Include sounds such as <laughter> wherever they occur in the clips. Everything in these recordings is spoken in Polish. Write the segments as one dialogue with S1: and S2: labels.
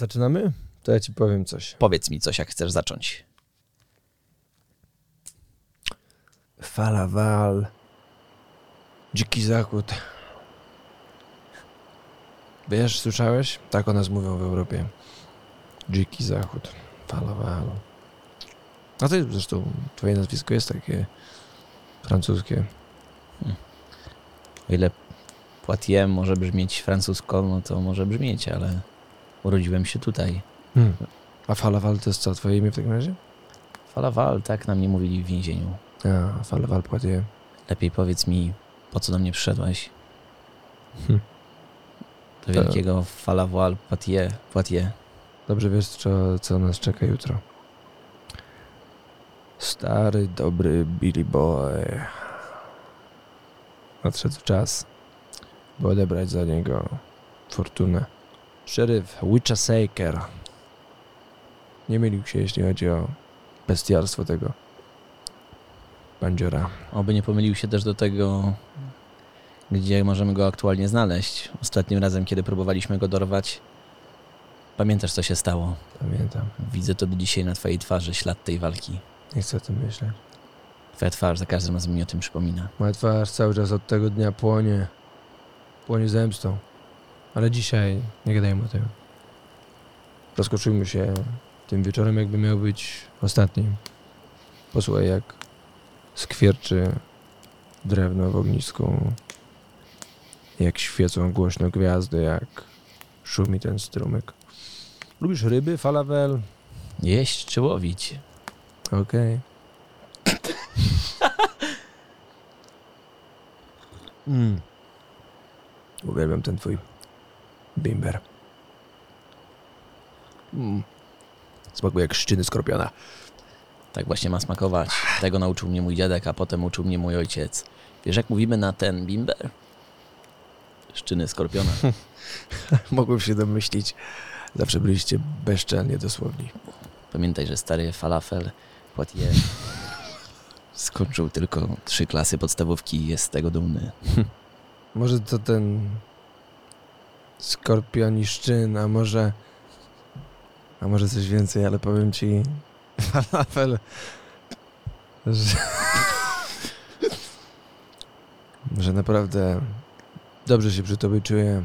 S1: Zaczynamy? To ja ci powiem coś.
S2: Powiedz mi coś, jak chcesz zacząć.
S1: Fala wal. Dziki zachód. Wiesz, słyszałeś? Tak o nas mówią w Europie. Dziki zachód. Fala wal. A ty zresztą, twoje nazwisko jest takie francuskie.
S2: O ile Poitiers może brzmieć francusko, no to może brzmieć, ale urodziłem się tutaj.
S1: Hmm. A fala wal to jest co, twoje imię w takim razie?
S2: Falawal, tak nam nie mówili w więzieniu.
S1: A, fala wal Poitiers.
S2: Lepiej powiedz mi, po co do mnie przyszedłeś?
S1: Hm.
S2: Do wielkiego Falawal Poitiers. Poitiers.
S1: Dobrze wiesz, co, co nas czeka jutro. Stary, dobry Billy Boy. Nadszedł czas, by odebrać za niego fortunę. Szeryf Witchasaker nie mylił się, jeśli chodzi o bestialstwo tego bandziora.
S2: Oby nie pomylił się też do tego, gdzie możemy go aktualnie znaleźć. Ostatnim razem, kiedy próbowaliśmy go dorwać, pamiętasz, co się stało?
S1: Pamiętam.
S2: Widzę to do dzisiaj na twojej twarzy, ślad tej walki.
S1: Nie chcę o tym myśleć.
S2: Twoja twarz za każdym razem mi o tym przypomina.
S1: Moja twarz cały czas od tego dnia płonie. Płonie zemstą. Ale dzisiaj nie gadajmy o tym. Rozkoczujmy się tym wieczorem, jakby miał być ostatnim. Posłuchaj, jak skwierczy drewno w ognisku. Jak świecą głośno gwiazdy, jak szumi ten strumyk. Lubisz ryby, falawel?
S2: Jeść czy łowić?
S1: Okej. mm. Uwielbiam ten twój bimber. Mm. Smakuje jak szczyny skorpiona.
S2: Tak właśnie ma smakować. Tego nauczył mnie mój dziadek, a potem uczył mnie mój ojciec. Wiesz, jak mówimy na ten bimber? Szczyny skorpiona. <laughs>
S1: Mogłem się domyślić. Zawsze byliście bezczelnie dosłowni.
S2: Pamiętaj, że stary falafel Poitiers skończył tylko trzy klasy podstawówki i jest z tego dumny. <laughs>
S1: Może to ten skorpioni szczyn, a może a może coś więcej, ale powiem ci <laughs> falafel, że, <laughs> że naprawdę dobrze się przy tobie czuję.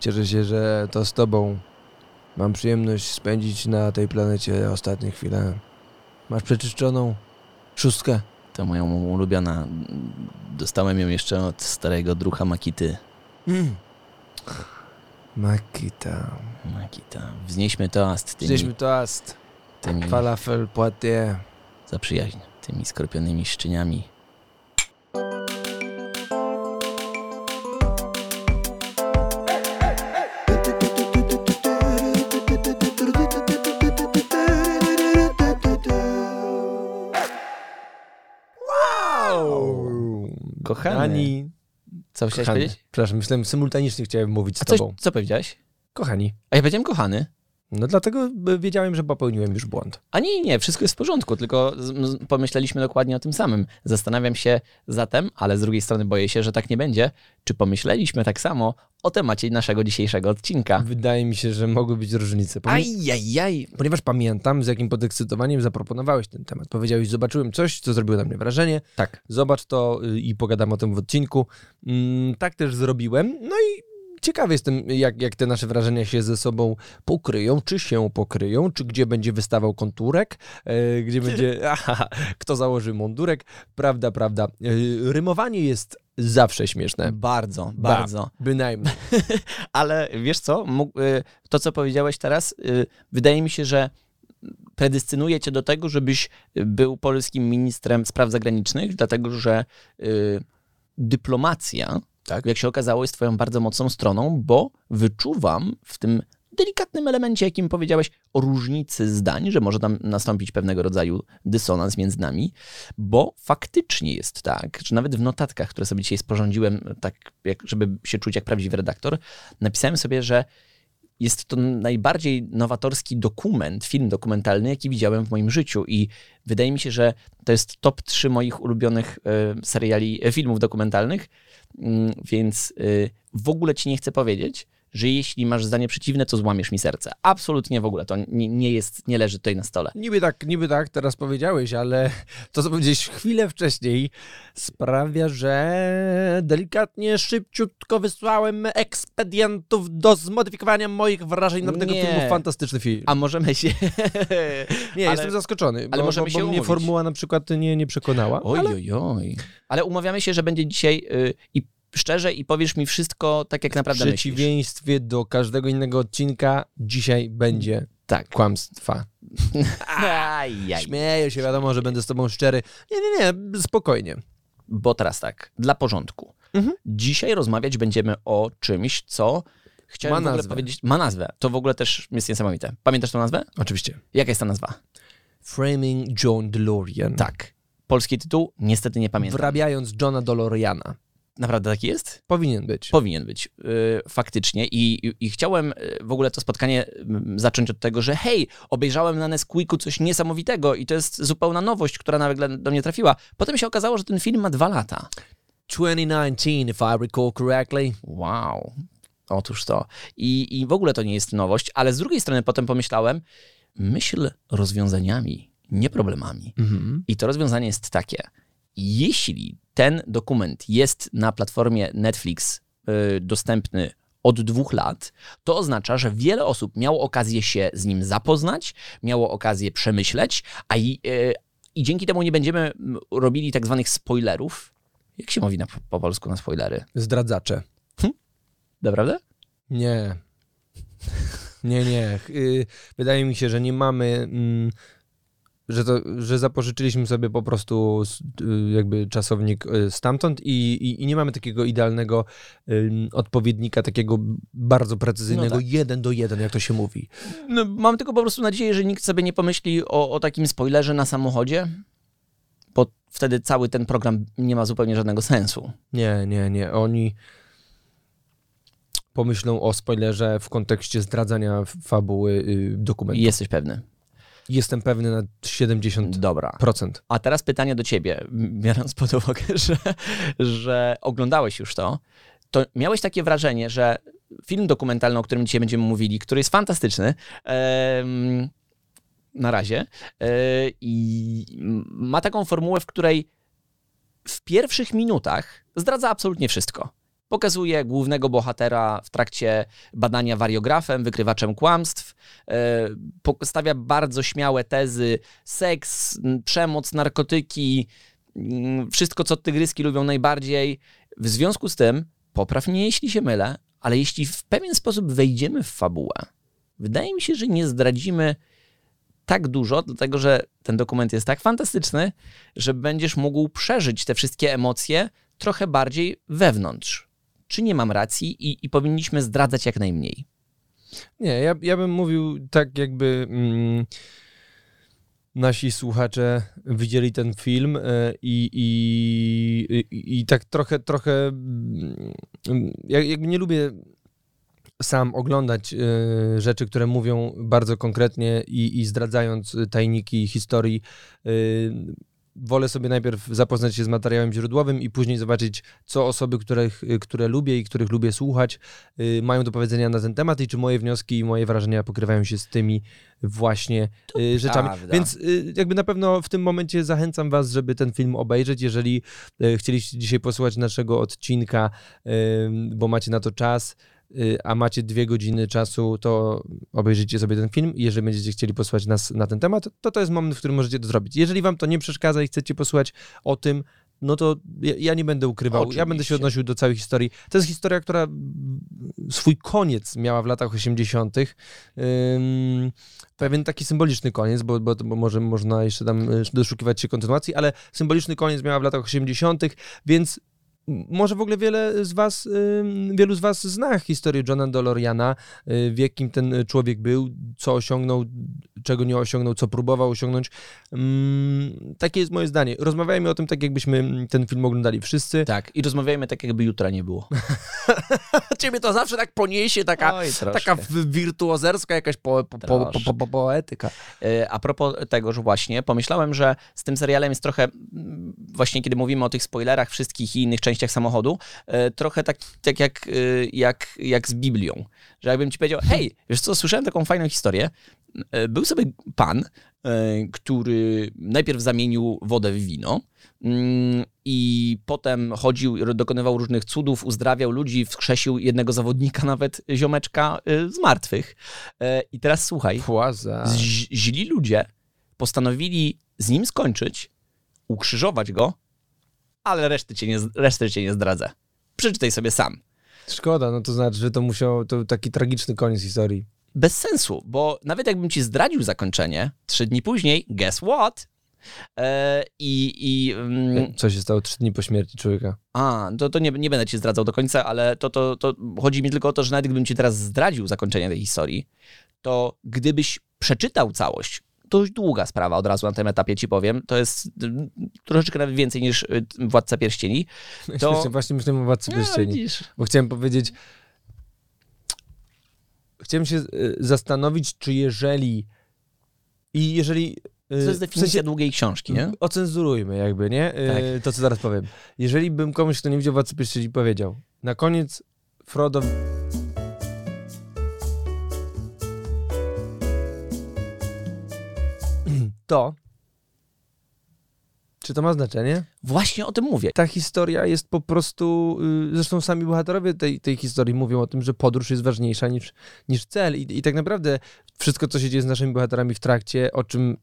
S1: Cieszę się, że to z tobą mam przyjemność spędzić na tej planecie ostatnie chwile. Masz przeczyszczoną szóstkę?
S2: To moją ulubiona. Dostałem ją jeszcze od starego drucha Makity.
S1: Mm. Makita.
S2: Makita. Wznieśmy toast tymi,
S1: Wzięliśmy toast.
S2: tymi
S1: Falafel Poitiers.
S2: za przyjaźń, tymi skorpionymi szczyniami. Kochany.
S1: Kochani.
S2: Co chciałeś
S1: Kochany.
S2: powiedzieć?
S1: Przepraszam, myślałem, symultanicznie chciałem mówić z
S2: A coś,
S1: tobą.
S2: co powiedziałeś?
S1: Kochani.
S2: A ja powiedziałem kochany.
S1: No dlatego wiedziałem, że popełniłem już błąd.
S2: A nie, nie, wszystko jest w porządku, tylko pomyśleliśmy dokładnie o tym samym. Zastanawiam się zatem, ale z drugiej strony boję się, że tak nie będzie, czy pomyśleliśmy tak samo o temacie naszego dzisiejszego odcinka.
S1: Wydaje mi się, że mogły być różnice. Pomie-
S2: Ajajaj.
S1: Ponieważ pamiętam, z jakim podekscytowaniem zaproponowałeś ten temat. Powiedziałeś, zobaczyłem coś, co zrobiło na mnie wrażenie.
S2: Tak.
S1: Zobacz to y, i pogadam o tym w odcinku. Mm, tak też zrobiłem. No i ciekawy jestem, jak, jak te nasze wrażenia się ze sobą pokryją, czy się pokryją, czy gdzie będzie wystawał konturek, e, gdzie będzie, <laughs> aha, kto założy mundurek. Prawda, prawda. E, rymowanie jest zawsze śmieszne.
S2: Bardzo, bardzo.
S1: Bynajmniej. <laughs>
S2: Ale wiesz co, y, to co powiedziałeś teraz, y, wydaje mi się, że predystynuje cię do tego, żebyś był polskim ministrem spraw zagranicznych, dlatego że y, dyplomacja,
S1: Tak.
S2: jak się okazało, jest twoją bardzo mocną stroną, bo wyczuwam w tym delikatnym elemencie, jakim powiedziałeś, o różnicy zdań, że może tam nastąpić pewnego rodzaju dysonans między nami, bo faktycznie jest tak, że nawet w notatkach, które sobie dzisiaj sporządziłem, tak jak, żeby się czuć jak prawdziwy redaktor, napisałem sobie, że jest to najbardziej nowatorski dokument, film dokumentalny, jaki widziałem w moim życiu i wydaje mi się, że to jest top 3 moich ulubionych e, seriali, e, filmów dokumentalnych, Mm, więc y, w ogóle ci nie chcę powiedzieć, że jeśli masz zdanie przeciwne, to złamiesz mi serce. Absolutnie w ogóle. To nie, nie jest, nie leży tutaj na stole.
S1: Niby tak, niby tak teraz powiedziałeś, ale <laughs> to, co powiedziałeś chwilę wcześniej, sprawia, że delikatnie, szybciutko wysłałem ekspedientów do zmodyfikowania moich wrażeń na tego filmu. Fantastyczny film.
S2: A możemy się... <laughs>
S1: nie,
S2: ale-
S1: jestem zaskoczony,
S2: ale
S1: bo,
S2: możemy
S1: bo,
S2: się
S1: bo mnie
S2: umówić.
S1: formuła na przykład nie, nie przekonała.
S2: Oj,
S1: ale
S2: oj, oj. Ale umawiamy się, że będzie dzisiaj y, i szczerze i powiesz mi wszystko tak, jak
S1: w
S2: naprawdę myślisz.
S1: przeciwieństwie do każdego innego odcinka, dzisiaj będzie
S2: Tak.
S1: kłamstwa.
S2: Ajaj.
S1: Śmieję się, wiadomo, że będę z tobą szczery. Nie, nie, nie, spokojnie.
S2: Bo teraz tak, dla porządku.
S1: Mhm.
S2: Dzisiaj rozmawiać będziemy o czymś, co chciałem
S1: Ma
S2: w
S1: nazwę.
S2: powiedzieć. Ma nazwę. To w ogóle też jest niesamowite. Pamiętasz tą nazwę?
S1: Oczywiście.
S2: Jaka jest ta nazwa?
S1: Framing John DeLorean.
S2: Tak. Polski tytuł? Niestety nie pamiętam.
S1: Wrabiając Johna DeLoreana.
S2: Naprawdę taki jest?
S1: Powinien być.
S2: Powinien być, yy, faktycznie. I, i, I chciałem yy, w ogóle to spotkanie mm, zacząć od tego, że hej, obejrzałem na Nesquiku coś niesamowitego i to jest zupełna nowość, która nagle do mnie trafiła. Potem się okazało, że ten film ma dwa lata.
S1: 2019, if I recall correctly.
S2: Wow. Otóż to. I, I w ogóle to nie jest nowość, ale z drugiej strony potem pomyślałem, myśl rozwiązaniami, nie problemami.
S1: Mhm.
S2: I to rozwiązanie jest takie. Jeśli ten dokument jest na platformie Netflix y, dostępny od dwóch lat, to oznacza, że wiele osób miało okazję się z nim zapoznać, miało okazję przemyśleć, a i, y, i dzięki temu nie będziemy mm, robili tak zwanych spoilerów. Jak się mówi na, po polsku na spoilery?
S1: Zdradzacze.
S2: Naprawdę?
S1: Nie. Nie, nie. Y, Wydaje mi się, że nie mamy. Że, to, że zapożyczyliśmy sobie po prostu jakby czasownik y, stamtąd i, i, i nie mamy takiego idealnego ym, odpowiednika, takiego bardzo precyzyjnego,
S2: No tak.
S1: jeden do jeden, jak to się mówi.
S2: No, mam tylko po prostu nadzieję, że nikt sobie nie pomyśli o, o takim spoilerze na samochodzie, bo wtedy cały ten program nie ma zupełnie żadnego sensu.
S1: Nie, nie, nie. Oni pomyślą o spoilerze w kontekście zdradzania fabuły y, dokumentu.
S2: Jesteś pewny?
S1: Jestem pewny na 70%.
S2: Dobra. A teraz pytanie do ciebie, biorąc pod uwagę, <laughs> że, że oglądałeś już to, to miałeś takie wrażenie, że film dokumentalny, o którym dzisiaj będziemy mówili, który jest fantastyczny, em, na razie, e, i ma taką formułę, w której w pierwszych minutach zdradza absolutnie wszystko. Pokazuje głównego bohatera w trakcie badania wariografem, wykrywaczem kłamstw, stawia bardzo śmiałe tezy, seks, przemoc, narkotyki, mm, wszystko, co tygryski lubią najbardziej. W związku z tym, popraw mnie, jeśli się mylę, ale jeśli w pewien sposób wejdziemy w fabułę, wydaje mi się, że nie zdradzimy tak dużo, dlatego że ten dokument jest tak fantastyczny, że będziesz mógł przeżyć te wszystkie emocje trochę bardziej wewnątrz. Czy nie mam racji i, i powinniśmy zdradzać jak najmniej?
S1: Nie, ja, ja bym mówił tak, jakby mm, nasi słuchacze widzieli ten film e, i, i, i, i tak trochę, trochę mm, ja, jakby nie lubię sam oglądać e, rzeczy, które mówią bardzo konkretnie i, i zdradzając tajniki historii. Wolę sobie najpierw zapoznać się z materiałem źródłowym i później zobaczyć, co osoby, których, które lubię i których lubię słuchać, y, mają do powiedzenia na ten temat i czy moje wnioski i moje wrażenia pokrywają się z tymi właśnie y, rzeczami.
S2: prawda.
S1: Więc y, jakby na pewno w tym momencie zachęcam was, żeby ten film obejrzeć. Jeżeli chcieliście dzisiaj posłuchać naszego odcinka, bo macie na to czas, a macie dwie godziny czasu, to obejrzyjcie sobie ten film. Jeżeli będziecie chcieli posłuchać nas na ten temat, to to jest moment, w którym możecie to zrobić. Jeżeli wam to nie przeszkadza i chcecie posłuchać o tym, no to ja, ja nie będę ukrywał. Ja będę się
S2: Oczywiście.
S1: odnosił do całej historii. To jest historia, która swój koniec miała w latach 80. Ym, pewien taki symboliczny koniec, bo, bo, bo może można jeszcze tam y, doszukiwać się kontynuacji, ale symboliczny koniec miała w latach 80., więc może w ogóle wiele z was, wielu z was zna historię Johna DeLoreana, y, w jakim ten człowiek był, co osiągnął, czego nie osiągnął, co próbował osiągnąć. Takie jest moje zdanie. Rozmawiajmy o tym tak, jakbyśmy ten film oglądali wszyscy.
S2: Tak, i rozmawiajmy tak, jakby jutra nie było. <laughs> Ciebie to zawsze tak poniesie, taka,
S1: Oj,
S2: taka wirtuozerska jakaś po, po, po, po, po, po, poetyka. E, A propos tego, że właśnie pomyślałem, że z tym serialem jest trochę, mm, właśnie kiedy mówimy o tych spoilerach wszystkich i innych częściach samochodu, e, trochę tak, tak jak, e, jak, jak z Biblią. Że jakbym ci powiedział, hej, wiesz co, słyszałem taką fajną historię. E, Był sobie pan, który najpierw zamienił wodę w wino mm, i potem chodził, dokonywał różnych cudów, uzdrawiał ludzi, wskrzesił jednego zawodnika, nawet ziomeczka z martwych. I teraz słuchaj,
S1: Płaza.
S2: źli ludzie postanowili z nim skończyć, ukrzyżować go, ale reszty cię nie, reszty cię nie zdradzę. Przeczytaj sobie sam.
S1: Szkoda, no to znaczy, że to musiał, to taki tragiczny koniec historii.
S2: Bez sensu, bo nawet jakbym ci zdradził zakończenie, trzy dni później, guess what? E, I, i mm,
S1: Co się stało trzy dni po śmierci człowieka?
S2: A, to, to nie, nie będę ci zdradzał do końca, ale to, to, to chodzi mi tylko o to, że nawet gdybym ci teraz zdradził zakończenie tej historii, to gdybyś przeczytał całość, dość długa sprawa, od razu na tym etapie ci powiem, to jest y, troszeczkę nawet więcej niż y, Władca Pierścieni. To-
S1: Właśnie, właśnie myślałem o Władcy Pierścieni.
S2: widzisz.
S1: Bo chciałem powiedzieć... Chciałem się y, zastanowić, czy jeżeli... I jeżeli... y,
S2: To jest
S1: w
S2: definicja
S1: sensie-
S2: długiej książki, nie?
S1: Ocenzurujmy jakby, nie?
S2: Tak.
S1: To, co zaraz powiem. Jeżeli bym komuś, kto nie widział Władcy Pierścieni powiedział, na koniec Frodo... To... Czy to ma znaczenie?
S2: Właśnie o tym mówię.
S1: Ta historia jest po prostu. y, Zresztą sami bohaterowie tej, tej historii mówią o tym, że podróż jest ważniejsza niż, niż cel. I, I tak naprawdę wszystko, co się dzieje z naszymi bohaterami w trakcie, o czym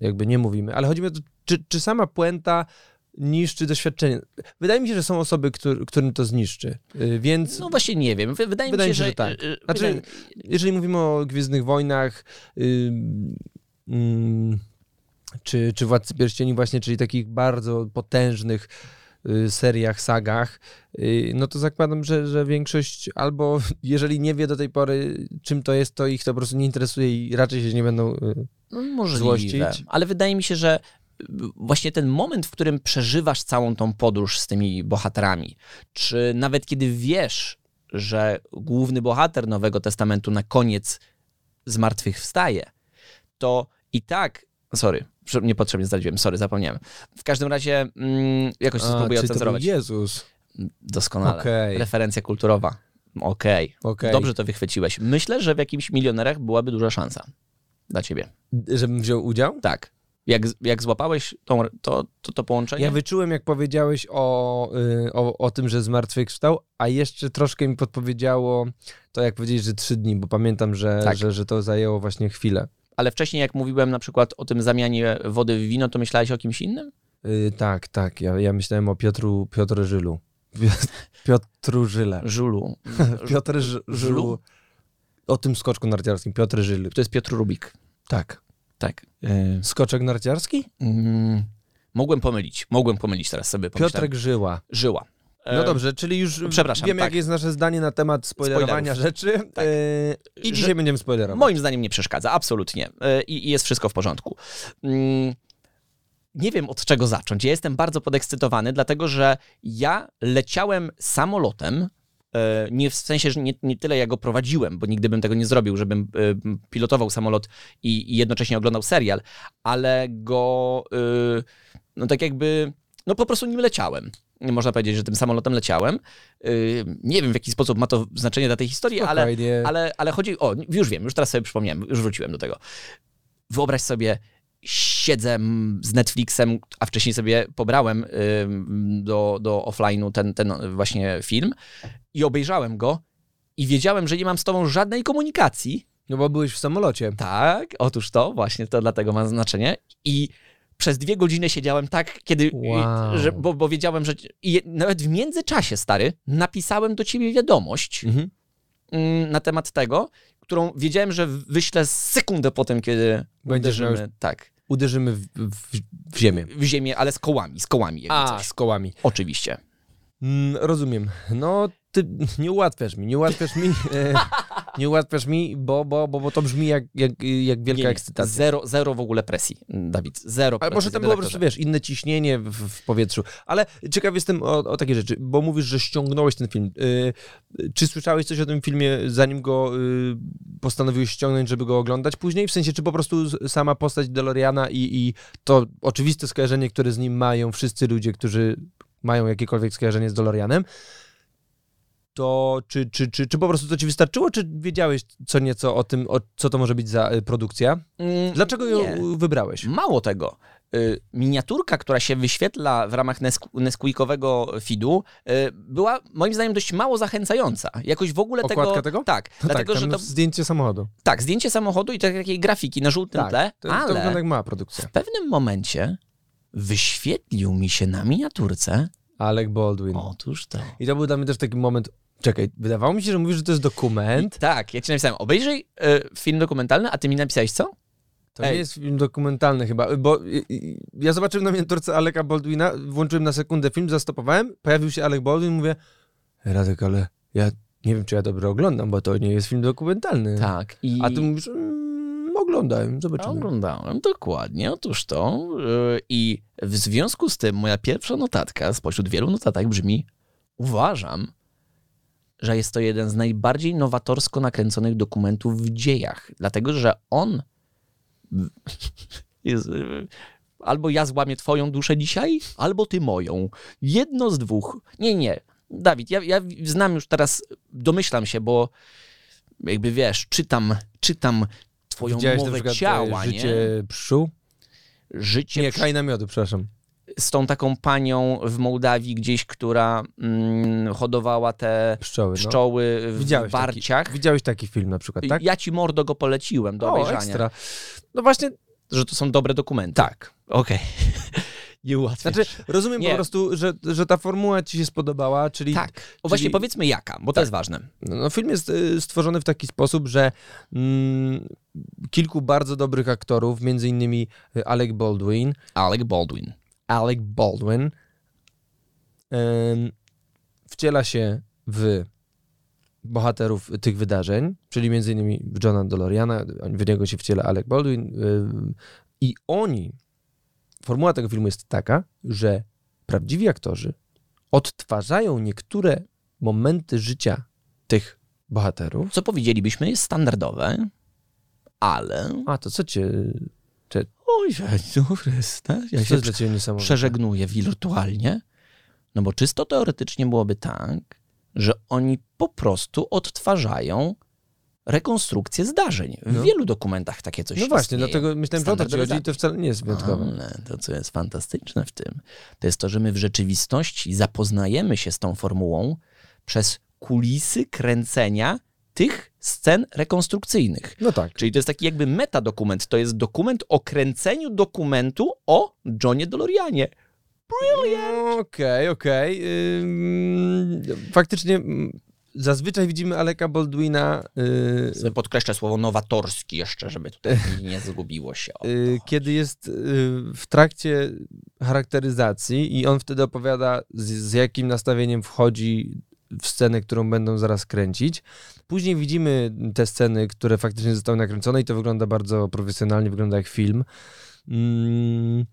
S1: jakby nie mówimy, ale chodzi mi o to, czy, czy sama puenta niszczy doświadczenie. Wydaje mi się, że są osoby, któr, którym to zniszczy. Y, Więc
S2: No właśnie nie wiem. Wy- Wydaje,
S1: Wydaje
S2: mi się, że...
S1: że tak.
S2: y,
S1: Znaczy,
S2: wydaje-
S1: jeżeli mówimy o Gwiezdnych Wojnach, czy, czy Władcy Pierścieni właśnie, czyli takich bardzo potężnych y, seriach, sagach, y, no to zakładam, że, że większość albo <laughs> jeżeli nie wie do tej pory, czym to jest, to ich to po prostu nie interesuje i raczej się nie będą... y,
S2: No, możliwe.
S1: złościć.
S2: Ale wydaje mi się, że właśnie ten moment, w którym przeżywasz całą tą podróż z tymi bohaterami, czy nawet kiedy wiesz, że główny bohater Nowego Testamentu na koniec zmartwychwstaje, to i tak. Sorry, niepotrzebnie zdradziłem, sorry, zapomniałem. W każdym razie mm, jakoś to spróbuję ocenzurować.
S1: Jezus.
S2: Doskonale.
S1: Okej.
S2: Referencja kulturowa. Okej.
S1: Okej.
S2: Dobrze to wychwyciłeś. Myślę, że w jakimś milionerach byłaby duża szansa dla ciebie.
S1: Żebym wziął udział?
S2: Tak. Jak, jak złapałeś tą, to, to, to połączenie?
S1: Ja wyczułem, jak powiedziałeś o, y, o, o tym, że zmartwychwstał, a jeszcze troszkę mi podpowiedziało to, jak powiedzieć, że trzy dni, bo pamiętam, że,
S2: Tak.
S1: że, że to zajęło właśnie chwilę.
S2: Ale wcześniej, jak mówiłem na przykład o tym zamianie wody w wino, to myślałeś o kimś innym?
S1: Y, tak, tak. Ja, ja myślałem o Piotru, Piotr Żylu. Piotr- <laughs> Piotru Żyle.
S2: Żulu. <laughs>
S1: Piotr Ż- Żylu. O tym skoczku narciarskim. Piotr Żyl.
S2: To jest Piotr Rubik.
S1: Tak.
S2: Tak. Y,
S1: Skoczek narciarski?
S2: mm, mogłem pomylić. Mogłem pomylić teraz sobie. pomyślałem.
S1: Piotrek Żyła.
S2: Żyła.
S1: No
S2: E,
S1: dobrze, czyli już
S2: przepraszam,
S1: wiemy,
S2: tak.
S1: jakie jest nasze zdanie na temat spoilerowania
S2: Spoilerów.
S1: rzeczy.
S2: Tak.
S1: Y, I
S2: Że-
S1: dzisiaj będziemy spoilerować.
S2: Moim zdaniem nie przeszkadza, absolutnie. E, I, jest wszystko w porządku. Mm, Nie wiem od czego zacząć. Ja jestem bardzo podekscytowany, dlatego że ja leciałem samolotem. e, Nie w sensie, że nie, nie tyle ja go prowadziłem, bo nigdy bym tego nie zrobił, żebym e, pilotował samolot i, i jednocześnie oglądał serial, ale go, e, no tak jakby, no po prostu nim leciałem. Można powiedzieć, że tym samolotem leciałem. E, Nie wiem w jaki sposób ma to znaczenie dla tej historii, ale ale, ale chodzi o. Już wiem, już teraz sobie przypomniałem, już wróciłem do tego. Wyobraź sobie, siedzę z Netflixem, a wcześniej sobie pobrałem ym, do, do offline'u ten, ten właśnie film i obejrzałem go i wiedziałem, że nie mam z tobą żadnej komunikacji.
S1: No bo byłeś w samolocie.
S2: Tak, otóż to, właśnie to dlatego ma znaczenie. I przez dwie godziny siedziałem tak, kiedy.
S1: Wow.
S2: Że, bo, bo wiedziałem, że. I nawet w międzyczasie, stary, napisałem do ciebie wiadomość
S1: Mhm.
S2: mm, na temat tego, którą wiedziałem, że wyślę sekundę po tym, kiedy
S1: Będziesz miał
S2: uderzymy, tak,
S1: Uderzymy w, w, w ziemię.
S2: w ziemię, ale z kołami, z kołami
S1: A,
S2: coś.
S1: z kołami.
S2: Oczywiście.
S1: Mm, rozumiem. No, ty nie ułatwiasz mi, nie ułatwiasz mi. <laughs> Nie ułatwiasz mi, bo, bo, bo, bo to brzmi jak, jak, jak wielka
S2: Nie, nie.
S1: ekscytacja.
S2: Zero, zero w ogóle presji, Dawid. Zero
S1: Ale może tam było po prostu, wiesz, inne ciśnienie w, w powietrzu. Ale ciekaw jestem o, o takie rzeczy, bo mówisz, że ściągnąłeś ten film. Y, czy słyszałeś coś o tym filmie, zanim go y, postanowiłeś ściągnąć, żeby go oglądać później? W sensie, czy po prostu sama postać DeLoreana i, i to oczywiste skojarzenie, które z nim mają wszyscy ludzie, którzy mają jakiekolwiek skojarzenie z DeLoreanem, to czy, czy, czy, czy po prostu to ci wystarczyło, czy wiedziałeś co nieco o tym, o, co to może być za y, produkcja?
S2: Mm,
S1: Dlaczego ją
S2: nie.
S1: wybrałeś?
S2: Mało tego. y, Miniaturka, która się wyświetla w ramach Nesqu- Nesquikowego feedu, y, była moim zdaniem dość mało zachęcająca. Jakoś w ogóle
S1: Okładka
S2: tego...
S1: tego?
S2: Tak,
S1: No
S2: dlatego,
S1: tak,
S2: że to...
S1: zdjęcie samochodu.
S2: Tak, zdjęcie samochodu i tak- takiej grafiki na żółtym tle,
S1: to, to
S2: ale
S1: wygląda jak mała produkcja.
S2: w pewnym momencie wyświetlił mi się na miniaturce
S1: Alec Baldwin.
S2: otóż to.
S1: I to był dla mnie też taki moment, czekaj, wydawało mi się, że mówisz, że to jest dokument.
S2: Tak, ja ci napisałem, obejrzyj y, film dokumentalny, a ty mi napisałeś co?
S1: To
S2: Ej.
S1: nie jest film dokumentalny chyba, bo ja zobaczyłem na miniaturce Aleka Baldwina, włączyłem na sekundę film, zastopowałem, pojawił się Alec Baldwin, mówię, Radek, ale ja nie wiem, czy ja dobrze oglądam, bo to nie jest film dokumentalny.
S2: Tak. I...
S1: A ty mówisz, mm, oglądałem, zobaczymy.
S2: Oglądałem, dokładnie, otóż to. Yy, I w związku z tym moja pierwsza notatka spośród wielu notatek brzmi: Uważam, że jest to jeden z najbardziej nowatorsko nakręconych dokumentów w dziejach, dlatego że on <laughs> jest. Albo ja złamię twoją duszę dzisiaj, albo ty moją. Jedno z dwóch. Nie, nie. Dawid, ja, ja znam już teraz, domyślam się, bo jakby wiesz, czytam, czytam twoją
S1: Widziałeś
S2: mowę
S1: przykład
S2: ciała,
S1: e,
S2: nie?
S1: życie pszczół?
S2: życie
S1: Nie,
S2: przy-
S1: kraj namiotu, przepraszam.
S2: Z tą taką panią w Mołdawii gdzieś, która mm, hodowała te
S1: Pszczoły, no.
S2: pszczoły w
S1: Widziałeś
S2: barciach.
S1: Widziałeś taki film na przykład, tak?
S2: Ja ci mordo go poleciłem do
S1: o,
S2: obejrzenia.
S1: ekstra. No właśnie,
S2: Że to są dobre dokumenty.
S1: tak.
S2: Okej. <laughs> Nie ułatwiasz.
S1: Znaczy, rozumiem
S2: Nie.
S1: po prostu, że, że ta formuła ci się spodobała, czyli
S2: tak. O, właśnie
S1: czyli-
S2: powiedzmy jaka, bo to
S1: Tak.
S2: jest ważne.
S1: no, film jest y, stworzony w taki sposób, że mm, kilku bardzo dobrych aktorów, między innymi y, Alec Baldwin,
S2: Alec Baldwin.
S1: Alec Baldwin wciela się w bohaterów tych wydarzeń, czyli między innymi w Johna DeLoreana, w niego się wciela Alec Baldwin i oni, formuła tego filmu jest taka, że prawdziwi aktorzy odtwarzają niektóre momenty życia tych bohaterów.
S2: Co powiedzielibyśmy jest standardowe, ale...
S1: A, to co cię...
S2: Oj, no <laughs> ja się przeżegnuję wirtualnie. No bo czysto teoretycznie byłoby tak, że oni po prostu odtwarzają rekonstrukcję zdarzeń. W
S1: No.
S2: wielu dokumentach takie coś
S1: No właśnie,
S2: istnieje.
S1: dlatego myślałem, że o to ci chodzi i to wcale nie jest wyjątkowe.
S2: Ale to, co jest fantastyczne w tym, to jest to, że my w rzeczywistości zapoznajemy się z tą formułą przez kulisy kręcenia tych scen rekonstrukcyjnych.
S1: No tak.
S2: Czyli to jest taki jakby metadokument. To jest dokument o kręceniu dokumentu o Johnie DeLoreanie.
S1: No, Okej, okej. Ym, Faktycznie mm, zazwyczaj widzimy Aleka Baldwina, y,
S2: Sobie Podkreślę słowo nowatorski jeszcze, żeby tutaj <laughs> nie zgubiło się.
S1: Y, kiedy jest y, w trakcie charakteryzacji i on wtedy opowiada, z, z jakim nastawieniem wchodzi w scenę, którą będą zaraz kręcić. Później widzimy te sceny, które faktycznie zostały nakręcone i to wygląda bardzo profesjonalnie, wygląda jak film. Mm,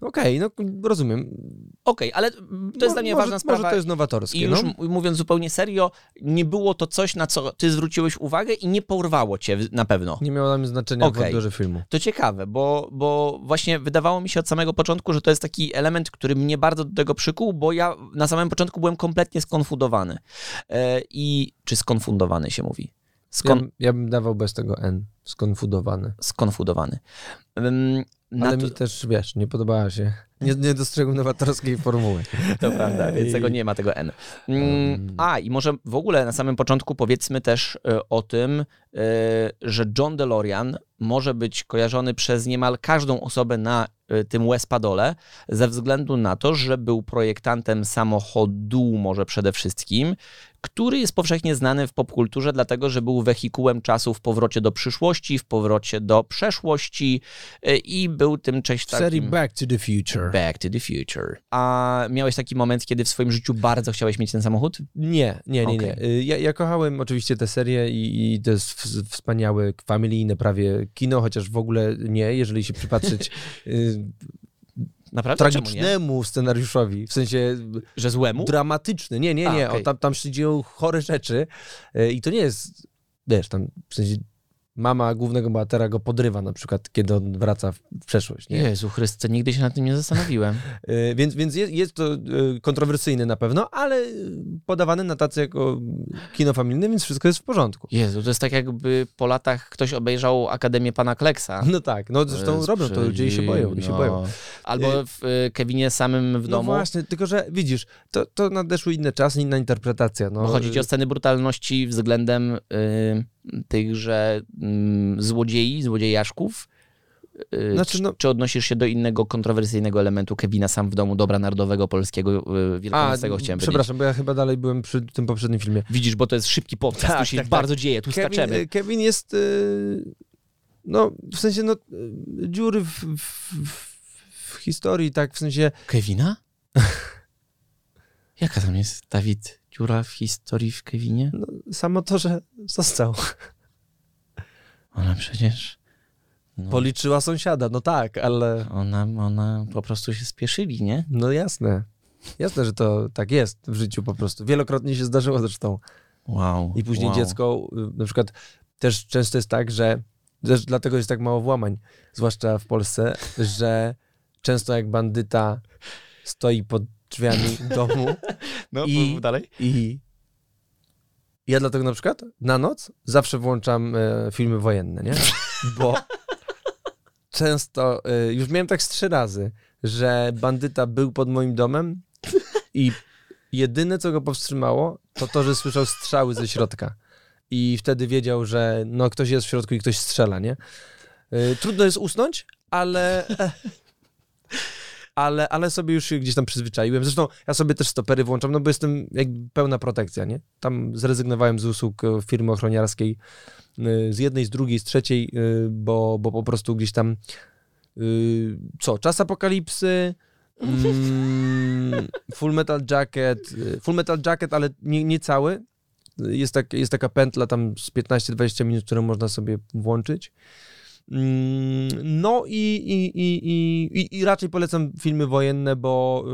S1: Okej, no rozumiem.
S2: Okej, ale to jest dla mnie
S1: może,
S2: ważna sprawa.
S1: Może to jest nowatorskie,
S2: I już
S1: no.
S2: mówiąc zupełnie serio, nie było to coś, na co ty zwróciłeś uwagę i nie porwało cię na pewno.
S1: Nie miało dla mnie znaczenia
S2: Okej.
S1: w odbiorze filmu.
S2: To ciekawe, bo, bo właśnie wydawało mi się od samego początku, że to jest taki element, który mnie bardzo do tego przykuł, bo ja na samym początku byłem kompletnie skonfundowany. E, I czy skonfundowany się mówi? Skon,
S1: Ja, ja bym dawał bez tego N.
S2: Skonfundowany. Na
S1: Ale mi też, wiesz, nie podobała się. Nie, nie dostrzegłem nowatorskiej formuły. <laughs>
S2: To prawda, więc tego nie ma, tego N. Mm. A, i może w ogóle na samym początku powiedzmy też e, o tym, e, że John DeLorean może być kojarzony przez niemal każdą osobę na e, tym Wespadole, ze względu na to, że był projektantem samochodu może przede wszystkim, który jest powszechnie znany w popkulturze, dlatego że był wehikułem czasu w powrocie do przyszłości, w powrocie do przeszłości i był tym cześć
S1: W serii. Back to the Future. Future.
S2: Back to the Future. A miałeś taki moment, kiedy w swoim życiu bardzo chciałeś mieć ten samochód?
S1: Nie, nie, nie, nie.
S2: Okej.
S1: Y, Ja, ja kochałem oczywiście tę serię i, i to jest wspaniałe, familijne prawie kino, chociaż w ogóle nie, jeżeli się przypatrzeć <laughs> y,
S2: Naprawdę? Nie?
S1: tragicznemu scenariuszowi, w sensie
S2: Że złemu?
S1: dramatyczny. Nie, nie,
S2: A,
S1: nie.
S2: okej.
S1: O, tam, tam się dzieją chore rzeczy y, i to nie jest, wiesz, tam w sensie mama głównego bohatera go podrywa na przykład, kiedy on wraca w przeszłość, nie?
S2: Jezu Chryste, nigdy się nad tym nie zastanowiłem.
S1: Y, <laughs> Więc, więc jest, jest to y, kontrowersyjne na pewno, ale y, podawane na tacy jako kino familijne, więc wszystko jest w porządku.
S2: Jezu, to jest tak jakby po latach ktoś obejrzał Akademię Pana Kleksa. <laughs>
S1: No tak, no zresztą
S2: jest
S1: robią to ludzie się boją, i się
S2: no.
S1: boją.
S2: Albo w Kevinie samym w
S1: No
S2: domu.
S1: właśnie, tylko że widzisz, to, to nadeszły inne czasy, inna interpretacja. No,
S2: Bo chodzi ci o sceny brutalności względem y, tychże y, złodziei, złodziejaszków? Y,
S1: Znaczy,
S2: czy,
S1: no-
S2: czy odnosisz się do innego kontrowersyjnego elementu Kevina sam w domu, dobra narodowego, polskiego, y, wielkanocnego chciałem powiedzieć.
S1: przepraszam, bo ja chyba dalej byłem przy tym poprzednim filmie.
S2: Widzisz, bo to jest szybki podcast,
S1: Tak,
S2: tu się
S1: tak,
S2: bardzo dzieje, tu
S1: Kevin,
S2: skaczemy.
S1: y, Kevin jest, no w sensie, no dziury w, w, w, w historii, tak, w sensie,
S2: Kevina? <laughs> Jaka tam jest, Dawid, dziura w historii w Kevinie?
S1: no, samo to, że został.
S2: Ona przecież... No,
S1: Policzyła sąsiada, no tak, ale
S2: ona, ona po prostu się spieszyli, nie?
S1: no jasne. Jasne, że to tak jest w życiu po prostu. Wielokrotnie się zdarzyło zresztą.
S2: Wow.
S1: I później
S2: wow.
S1: dziecko, y, na przykład też często jest tak, że też dlatego jest tak mało włamań, zwłaszcza w Polsce, że często jak bandyta stoi pod drzwiami <laughs> domu
S2: No,
S1: I-
S2: dalej.
S1: i ja dlatego na przykład na noc zawsze włączam e, filmy wojenne, nie? Bo <laughs> często, e, już miałem tak z trzy razy, że bandyta był pod moim domem i jedyne, co go powstrzymało, to to, że słyszał strzały ze środka. I wtedy wiedział, że no, ktoś jest w środku i ktoś strzela, nie? E, Trudno jest usnąć, ale... Ale, ale sobie już się gdzieś tam przyzwyczaiłem. Zresztą ja sobie też stopery włączam, no bo jestem jakby pełna protekcja, nie? Tam zrezygnowałem z usług e, firmy ochroniarskiej y, z jednej, z drugiej, z trzeciej, y, bo, bo po prostu gdzieś tam co, czas apokalipsy, mm, Full Metal Jacket, Full Metal Jacket, ale nie, nie cały. Jest, tak, jest taka pętla tam z 15-20 minut, którą można sobie włączyć. Mm, No i, i, i, i, raczej polecam filmy wojenne, bo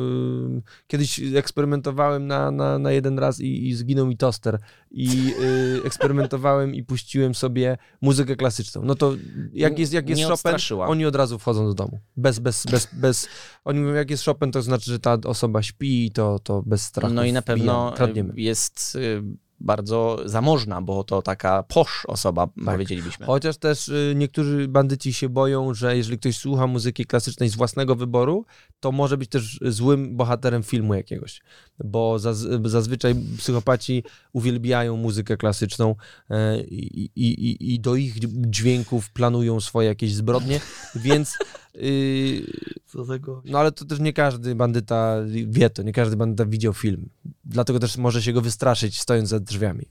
S1: y, kiedyś eksperymentowałem na, na, na jeden raz i, zginął mi toster i y, <laughs> eksperymentowałem i puściłem sobie muzykę klasyczną. No to jak jest, jak jest Chopin, oni od razu wchodzą do domu. Bez, bez, bez, bez, oni mówią, jak jest Chopin, to znaczy, że ta osoba śpi i to, to bez strachu.
S2: No i na pewno
S1: kradniemy.
S2: jest y, bardzo zamożna, bo to taka posz osoba, powiedzielibyśmy.
S1: Chociaż też y, niektórzy bandyci się boją, że jeżeli ktoś słucha muzyki klasycznej z własnego wyboru, to może być też złym bohaterem filmu jakiegoś. Bo zaz, zazwyczaj psychopaci uwielbiają muzykę klasyczną e, i, i, i do ich dźwięków planują swoje jakieś zbrodnie, więc. Y,
S2: Co tego?
S1: no ale to też nie każdy bandyta wie to, nie każdy bandyta widział film. Dlatego też może się go wystraszyć stojąc za drzwiami.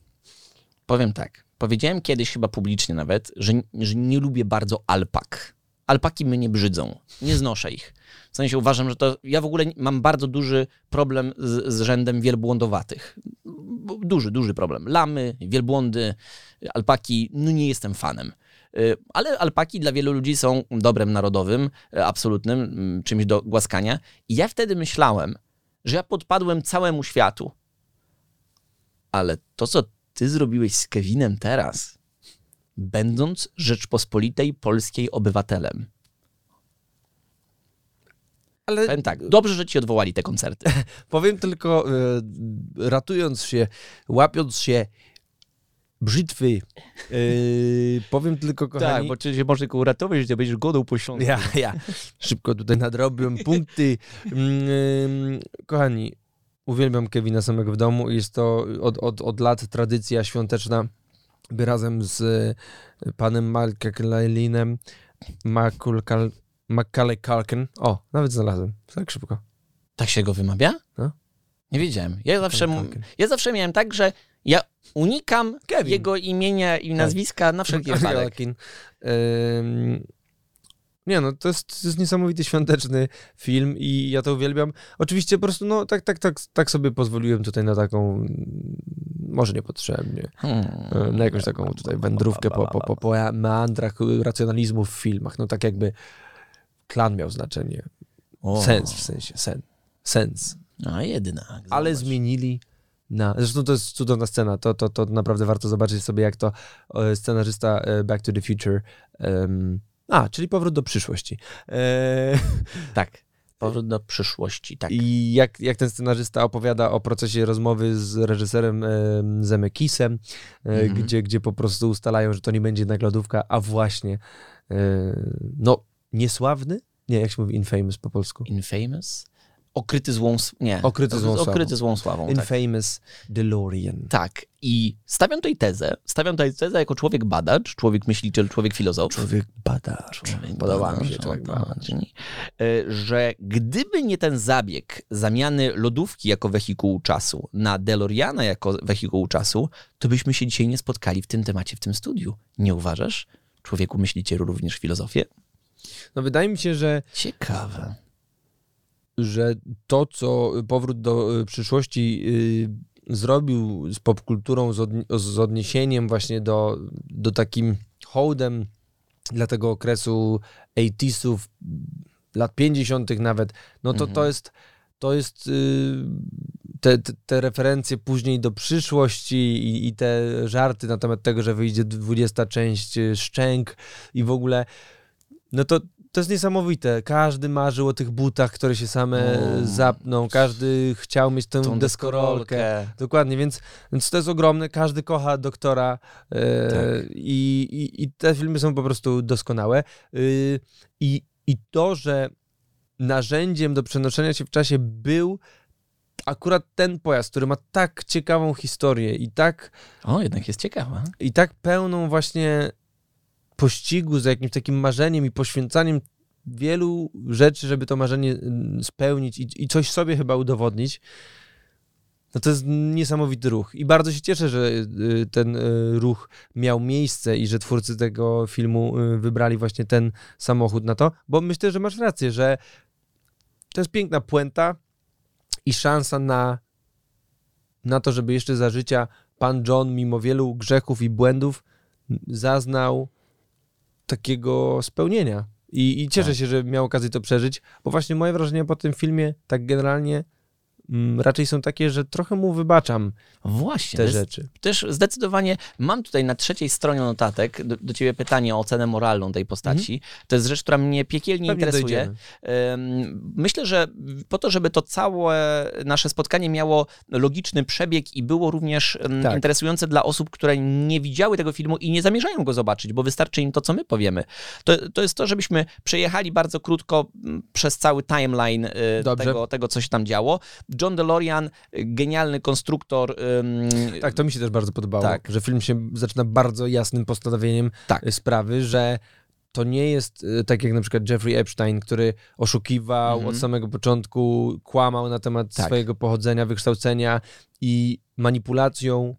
S2: Powiem tak. Powiedziałem kiedyś chyba publicznie nawet, że, że nie lubię bardzo alpak. Alpaki mnie brzydzą. Nie znoszę ich. W sensie uważam, że to. Ja w ogóle mam bardzo duży problem z, z rzędem wielbłądowatych. Duży, duży problem. Lamy, wielbłądy, alpaki, no nie jestem fanem. Y, Ale alpaki dla wielu ludzi są dobrem narodowym, y, absolutnym, mm, czymś do głaskania. I ja wtedy myślałem, że ja podpadłem całemu światu. Ale to, co ty zrobiłeś z Kevinem teraz, będąc Rzeczpospolitej Polskiej obywatelem.
S1: Ale
S2: Powiem tak, dobrze, że ci odwołali te koncerty. <laughs>
S1: Powiem tylko, e, ratując się, łapiąc się brzytwy, e, powiem tylko, kochani...
S2: cię się może tylko uratować, że będziesz godą po śląsku.
S1: Ja, ja szybko tutaj nadrobiłem punkty. Mm, kochani, uwielbiam Kevina samego w domu. Jest to od, od, od lat tradycja świąteczna, by razem z e, panem. Macaulay Culkin. O, nawet znalazłem. Tak szybko.
S2: Tak się go wymawia?
S1: No.
S2: Nie wiedziałem. Ja zawsze, ja zawsze miałem tak, że ja unikam
S1: Kevin.
S2: jego imienia i nazwiska na wszelki <laughs> wypadek.
S1: Ym, Nie no, to jest, to jest niesamowity świąteczny film i ja to uwielbiam. Oczywiście po prostu, no tak, tak, tak, tak sobie pozwoliłem tutaj na taką, mm, może niepotrzebnie,
S2: Hmm.
S1: na jakąś taką tutaj wędrówkę po, po, po, po meandrach racjonalizmu w filmach. No tak jakby klan miał znaczenie.
S2: O.
S1: Sens w sensie, sen. Sens.
S2: No jednak.
S1: Ale zmienili na... Zresztą to jest cudowna scena. To, to, to naprawdę warto zobaczyć sobie, jak to e, scenarzysta e, Back to the Future... em, a, czyli powrót do przyszłości. E, <laughs>
S2: Tak. Powrót do przyszłości, tak.
S1: I jak, jak ten scenarzysta opowiada o procesie rozmowy z reżyserem em, Zemeckisem, e,
S2: Mhm.
S1: gdzie, gdzie po prostu ustalają, że to nie będzie jednak lodówka, a właśnie e, no, niesławny? Nie, jak się mówi infamous po polsku?
S2: Infamous? Okryty złą... Nie.
S1: Okryty złą sławą.
S2: Okryty złą sławą, tak.
S1: Infamous DeLorean.
S2: Tak. I stawiam tutaj tezę, stawiam tutaj tezę jako człowiek badacz, człowiek myśliciel, człowiek filozof.
S1: Człowiek badacz.
S2: Człowiek
S1: Podoba mi się człowiek
S2: badacz,
S1: badacz.
S2: E, że gdyby nie ten zabieg zamiany lodówki jako wehikułu czasu na DeLoreana jako wehikułu czasu, to byśmy się dzisiaj nie spotkali w tym temacie, w tym studiu. Nie uważasz? Człowieku myślicielu również filozofię?
S1: No wydaje mi się, że,
S2: Ciekawe.
S1: Że to, co powrót do y, przyszłości y, zrobił z popkulturą, z, odni- z odniesieniem właśnie do, do takim hołdem dla tego okresu 80sów, lat 50. nawet, no to to
S2: Mhm.
S1: jest to jest y, te, te, te referencje później do przyszłości i, i te żarty na temat tego, że wyjdzie 20 część Szczęk i w ogóle, no to to jest niesamowite. Każdy marzył o tych butach, które się same
S2: O.
S1: zapną. Każdy chciał mieć tę
S2: Tą
S1: deskorolkę. Dokładnie, więc, więc to jest ogromne. Każdy kocha doktora e,
S2: Tak.
S1: i, i, i te filmy są po prostu doskonałe. Y, i, I to, że narzędziem do przenoszenia się w czasie był akurat ten pojazd, który ma tak ciekawą historię i tak,
S2: O, jednak jest ciekawa.
S1: i tak pełną właśnie pościgu za jakimś takim marzeniem i poświęcaniem wielu rzeczy, żeby to marzenie mm, spełnić i, i coś sobie chyba udowodnić, no to jest niesamowity ruch. I bardzo się cieszę, że y, ten y, ruch miał miejsce i że twórcy tego filmu y, wybrali właśnie ten samochód na to, bo myślę, że masz rację, że to jest piękna puenta i szansa na, na to, żeby jeszcze za życia pan John, mimo wielu grzechów i błędów, zaznał takiego spełnienia. I, i cieszę
S2: Tak.
S1: się, że miał okazję to przeżyć, bo właśnie moje wrażenia po tym filmie, tak generalnie, raczej są takie, że trochę mu wybaczam
S2: Właśnie.
S1: te rzeczy.
S2: Też zdecydowanie mam tutaj na trzeciej stronie notatek do, do ciebie pytanie o ocenę moralną tej postaci. To jest rzecz, która mnie piekielnie
S1: Mhm. Pewnie
S2: interesuje.
S1: dojdziemy.
S2: Myślę, że po to, żeby to całe nasze spotkanie miało logiczny przebieg i było również
S1: Tak.
S2: interesujące dla osób, które nie widziały tego filmu i nie zamierzają go zobaczyć, bo wystarczy im to, co my powiemy. To, to jest to, żebyśmy przejechali bardzo krótko mm, przez cały timeline y,
S1: Dobrze.
S2: tego, tego, co się tam działo. John DeLorean, genialny konstruktor. ym,
S1: Tak, to mi się też bardzo podobało,
S2: Tak.
S1: że film się zaczyna bardzo jasnym postanowieniem
S2: Tak.
S1: y, sprawy, że to nie jest y, tak jak na przykład Jeffrey Epstein, który oszukiwał
S2: Mhm.
S1: od samego początku, kłamał na temat
S2: Tak.
S1: swojego pochodzenia, wykształcenia i manipulacją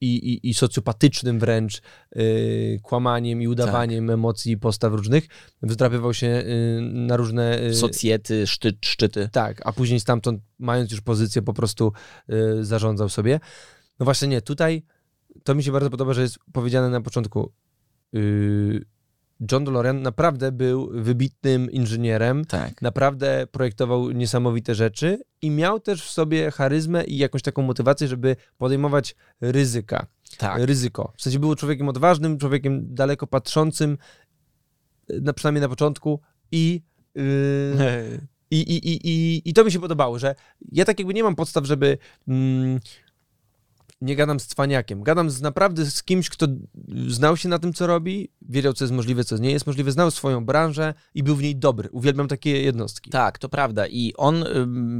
S1: i, i, i socjopatycznym wręcz y, kłamaniem i udawaniem emocji i postaw różnych wdrapywał się y, na różne... y,
S2: socjety, szczyt, szczyty.
S1: tak, a później stamtąd, mając już pozycję, po prostu y, zarządzał sobie. No właśnie nie, tutaj to mi się bardzo podoba, że jest powiedziane na początku. John DeLorean naprawdę był wybitnym inżynierem,
S2: Tak.
S1: naprawdę projektował niesamowite rzeczy i miał też w sobie charyzmę i jakąś taką motywację, żeby podejmować ryzyka.
S2: Tak.
S1: Ryzyko. W sensie był człowiekiem odważnym, człowiekiem daleko patrzącym, y, na, przynajmniej na początku i y, <laughs> i, i, i, i, I to mi się podobało, że ja tak jakby nie mam podstaw, żeby. Mm, nie gadam z cwaniakiem. Gadam z naprawdę z kimś, kto znał się na tym, co robi, wiedział, co jest możliwe, co nie jest możliwe, znał swoją branżę i był w niej dobry. Uwielbiam takie jednostki.
S2: Tak, to prawda. I on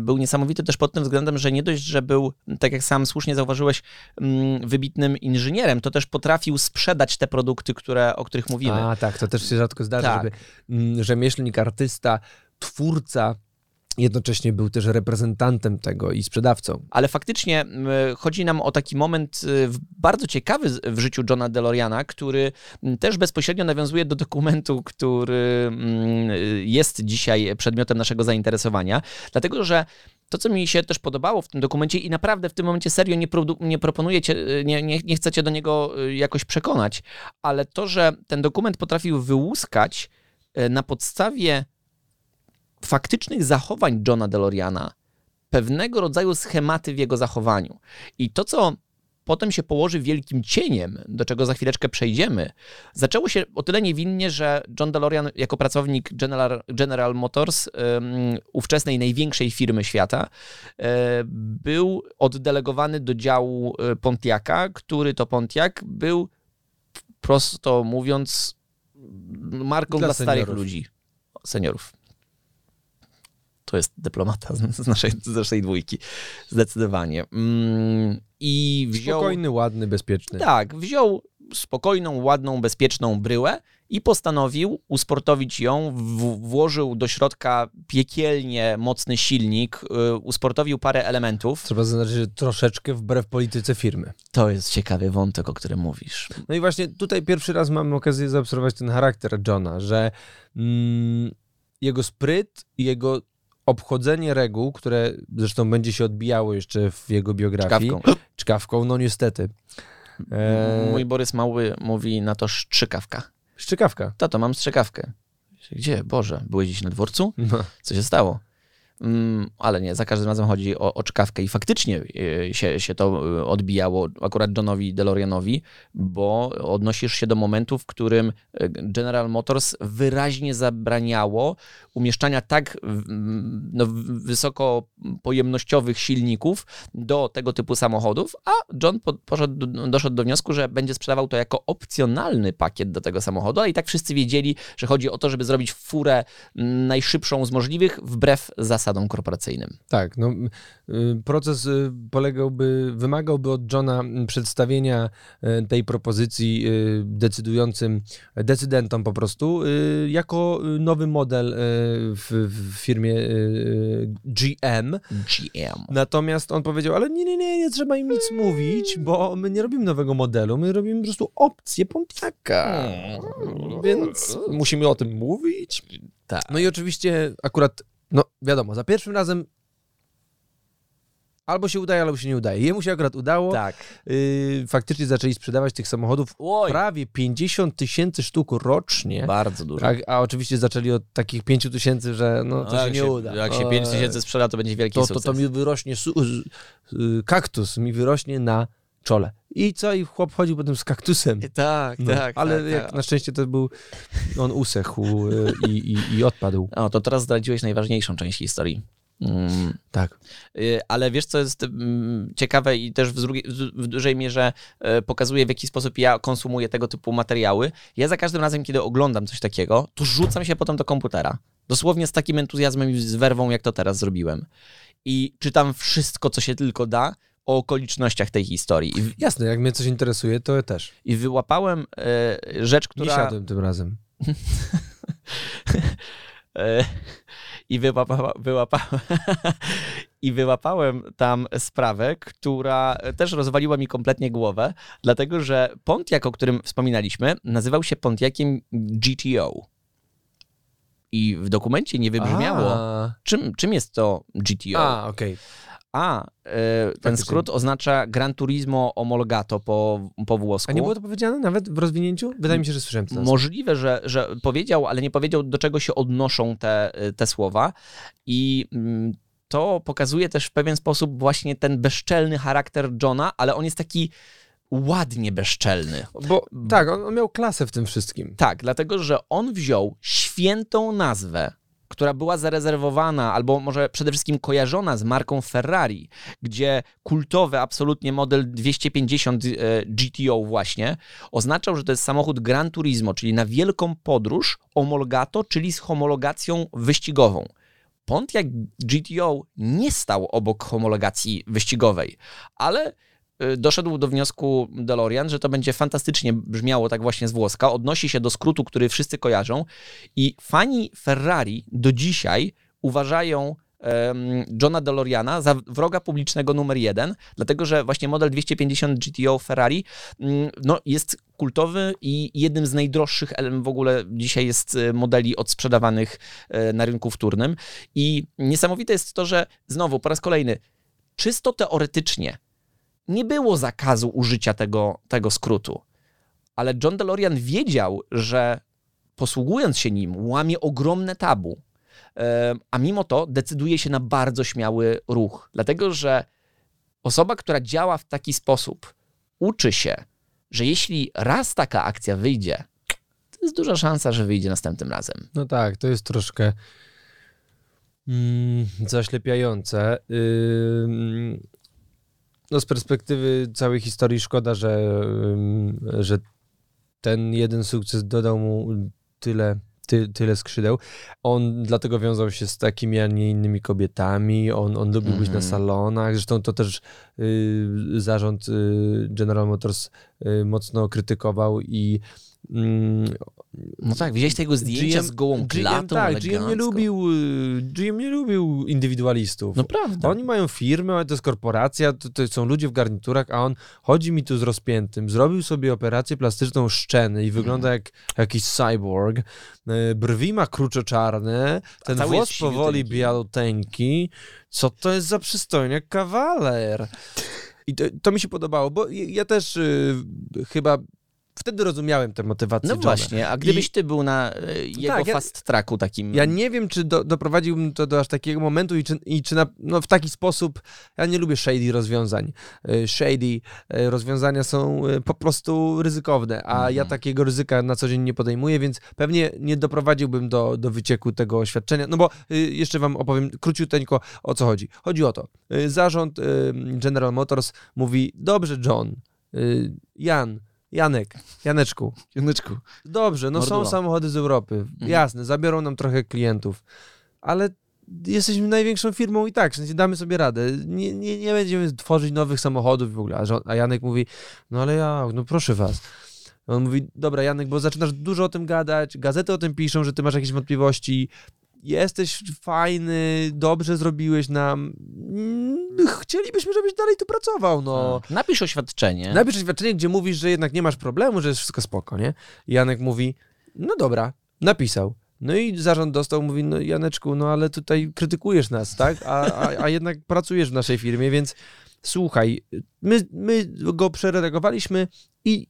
S2: był niesamowity też pod tym względem, że nie dość, że był, tak jak sam słusznie zauważyłeś, ym, wybitnym inżynierem, to też potrafił sprzedać te produkty, które, o których mówimy.
S1: A tak, to też się rzadko zdarza,
S2: Tak.
S1: żeby mm, rzemieślnik, artysta, twórca jednocześnie był też reprezentantem tego i sprzedawcą.
S2: Ale faktycznie chodzi nam o taki moment y, bardzo ciekawy w życiu Johna DeLoreana, który też bezpośrednio nawiązuje do dokumentu, który jest dzisiaj przedmiotem naszego zainteresowania, dlatego że to, co mi się też podobało w tym dokumencie i naprawdę w tym momencie serio nie, nie proponuję cię, y, nie, nie, nie chcę cię do niego y, jakoś przekonać, ale to, że ten dokument potrafił wyłuskać na podstawie faktycznych zachowań Johna DeLoreana pewnego rodzaju schematy w jego zachowaniu. I to, co potem się położy wielkim cieniem, do czego za chwileczkę przejdziemy, zaczęło się o tyle niewinnie, że John DeLorean jako pracownik General, General Motors, um, ówczesnej największej firmy świata, e, był oddelegowany do działu e, Pontiaca, który to Pontiac był, prosto mówiąc, marką
S1: Dla
S2: dla, starych ludzi, seniorów. To jest dyplomata z naszej, z naszej dwójki. Zdecydowanie. Mm, I wziął.
S1: Spokojny, ładny, bezpieczny.
S2: Tak, wziął spokojną, ładną, bezpieczną bryłę i postanowił usportowić ją, w, włożył do środka piekielnie mocny silnik, y, usportowił parę elementów.
S1: Trzeba zaznaczyć, że troszeczkę wbrew polityce firmy.
S2: To jest ciekawy wątek, o którym mówisz.
S1: No i właśnie tutaj pierwszy raz mamy okazję zaobserwować ten charakter Johna, że mm, jego spryt i jego obchodzenie reguł, które zresztą będzie się odbijało jeszcze w jego biografii.
S2: Czkawką. <gasps>
S1: Czkawką, no niestety. Eee,
S2: Mój Borys Mały mówi na to szczykawka.
S1: Szczykawka.
S2: Tato, mam strzykawkę. Gdzie? Boże, byłeś dziś na dworcu?
S1: No.
S2: Co się stało? Mm, ale nie, za każdym razem chodzi o, o czkawkę i faktycznie y, się, się to y, odbijało akurat Johnowi DeLoreanowi, bo odnosisz się do momentu, w którym y, General Motors wyraźnie zabraniało umieszczania tak no, wysoko pojemnościowych silników do tego typu samochodów, a John po, poszedł, do- doszedł do wniosku, że będzie sprzedawał to jako opcjonalny pakiet do tego samochodu, a i tak wszyscy wiedzieli, że chodzi o to, żeby zrobić furę najszybszą z możliwych wbrew zasadom korporacyjnym.
S1: Tak, no, y, proces y, polegałby, wymagałby od Johna przedstawienia y, tej propozycji decydującym decydentom po prostu jako nowy model w, w firmie GM.
S2: GM.
S1: Natomiast on powiedział, ale nie, nie, nie, nie trzeba im nic mówić, bo my nie robimy nowego modelu, my robimy po prostu opcję Pontiaca. Więc musimy o tym mówić.
S2: Tak.
S1: No i oczywiście akurat, no wiadomo, za pierwszym razem albo się udaje, albo się nie udaje. Jemu się akurat udało.
S2: Tak.
S1: Yy, faktycznie zaczęli sprzedawać tych samochodów
S2: Oj,
S1: prawie 50 tysięcy sztuk rocznie.
S2: bardzo dużo.
S1: A, a oczywiście zaczęli od takich 5 tysięcy, że no to się
S2: jak
S1: nie uda.
S2: Jak się
S1: O,
S2: 5 tysięcy sprzeda, to będzie wielki
S1: to, to,
S2: sukces.
S1: to mi wyrośnie, su- y, kaktus mi wyrośnie na czole. I co? I chłop chodził potem z kaktusem.
S2: Tak,
S1: No,
S2: tak.
S1: ale
S2: tak,
S1: jak
S2: tak.
S1: na szczęście to był, on usechł y, i, i, i odpadł.
S2: O, to teraz zdradziłeś najważniejszą część historii. Mm,
S1: Tak.
S2: y, Ale wiesz, co jest mm, ciekawe i też w, drugiej, w dużej mierze e, pokazuje, w jaki sposób ja konsumuję tego typu materiały. Ja za każdym razem, kiedy oglądam coś takiego, to rzucam się potem do komputera. Dosłownie z takim entuzjazmem i z werwą, jak to teraz zrobiłem. I czytam wszystko, co się tylko da o okolicznościach tej historii. I,
S1: Jasne, jak mnie coś interesuje, to ja też.
S2: i wyłapałem e, rzecz,
S1: Nie
S2: która...
S1: siadłem tym razem. <laughs>
S2: E, I wyłapa, wyłapa, <laughs> I wyłapałem tam sprawę, która też rozwaliła mi kompletnie głowę, dlatego że Pontiac, o którym wspominaliśmy, nazywał się Pontiaciem GTO. I w dokumencie nie wybrzmiało,
S1: A,
S2: czym, czym jest to GTO.
S1: a okej.
S2: A, e, ten skrót oznacza Gran Turismo Omologato po, po włosku.
S1: A nie było to powiedziane nawet w rozwinięciu? Wydaje mi się, że słyszałem to.
S2: Możliwe, że, że powiedział, ale nie powiedział, do czego się odnoszą te, te słowa. I mm, to pokazuje też w pewien sposób właśnie ten bezczelny charakter Johna, ale on jest taki ładnie bezczelny.
S1: Bo tak, on, on miał klasę w tym wszystkim.
S2: Tak, dlatego że on wziął świętą nazwę, która była zarezerwowana, albo może przede wszystkim kojarzona z marką Ferrari, gdzie kultowy absolutnie model 250 e, GTO właśnie oznaczał, że to jest samochód Gran Turismo, czyli na wielką podróż homologato, czyli z homologacją wyścigową. Pontiac GTO nie stał obok homologacji wyścigowej, ale doszedł do wniosku DeLorean, że to będzie fantastycznie brzmiało tak właśnie z włoska, odnosi się do skrótu, który wszyscy kojarzą i fani Ferrari do dzisiaj uważają em, Johna DeLoreana za wroga publicznego numer jeden, dlatego że właśnie model 250 GTO Ferrari mm, no, jest kultowy i jednym z najdroższych w ogóle dzisiaj jest e, modeli odsprzedawanych e, na rynku wtórnym. I niesamowite jest to, że znowu po raz kolejny, czysto teoretycznie nie było zakazu użycia tego, tego skrótu, ale John DeLorean wiedział, że posługując się nim, łamie ogromne tabu. A mimo to decyduje się na bardzo śmiały ruch, dlatego że osoba, która działa w taki sposób, uczy się, że jeśli raz taka akcja wyjdzie, to jest duża szansa, że wyjdzie następnym razem.
S1: No tak, to jest troszkę mm, zaślepiające. Ym, no z perspektywy całej historii szkoda, że, że ten jeden sukces dodał mu tyle, ty, tyle skrzydeł. On dlatego wiązał się z takimi, a nie innymi kobietami. On, on lubił być na
S2: Mhm.
S1: salonach. Zresztą to też y, zarząd y, General Motors y, mocno krytykował i mm,
S2: No tak, widziałeś tego zdjęcia z gołą klatą,
S1: tak, GM nie
S2: elegancko.
S1: lubił, y, GM nie lubił indywidualistów.
S2: No prawda.
S1: Oni mają firmę, ale to jest korporacja, to, to są ludzie w garniturach, a on chodzi mi tu z rozpiętym. Zrobił sobie operację plastyczną szczeny i wygląda jak jakiś cyborg. Y, Brwi ma kruczo czarne, ten włos powoli bialuteńki. Co to jest za przystojniak kawaler? I to, to mi się podobało, bo ja ja też y, chyba wtedy rozumiałem tę motywację
S2: No
S1: Johna.
S2: właśnie, a gdybyś
S1: I-
S2: ty był na e, jego
S1: Tak, ja-
S2: fast tracku takim...
S1: Ja nie wiem, czy do, doprowadziłbym to do aż takiego momentu i czy, i czy na, no w taki sposób. Ja nie lubię shady rozwiązań. Y, Shady y, rozwiązania są po prostu ryzykowne, a ja
S2: Mhm.
S1: takiego ryzyka na co dzień nie podejmuję, więc pewnie nie doprowadziłbym do, do wycieku tego oświadczenia. No bo jeszcze wam opowiem króciuteńko o co chodzi. Chodzi o to. Zarząd General Motors mówi: Dobrze, John, Jan. Janek, Janeczku,
S2: Janeczku.
S1: Dobrze, no są samochody z Europy.
S2: Mhm.
S1: Jasne, zabiorą nam trochę klientów, ale jesteśmy największą firmą i tak, w sensie damy sobie radę. Nie, nie, nie będziemy tworzyć nowych samochodów w ogóle. A Janek mówi, no ale ja, no proszę was. On mówi, dobra Janek, bo zaczynasz dużo o tym gadać, gazety o tym piszą, że ty masz jakieś wątpliwości, jesteś fajny, dobrze zrobiłeś nam, Mm, chcielibyśmy, żebyś dalej tu pracował, no.
S2: Tak. Napisz oświadczenie.
S1: Napisz oświadczenie, gdzie mówisz, że jednak nie masz problemu, że jest wszystko spoko, nie? Janek mówi, no dobra, napisał. No i zarząd dostał, mówi, no Janeczku, no ale tutaj krytykujesz nas, tak? A, a, a jednak pracujesz w naszej firmie, więc słuchaj, my, my go przeredagowaliśmy i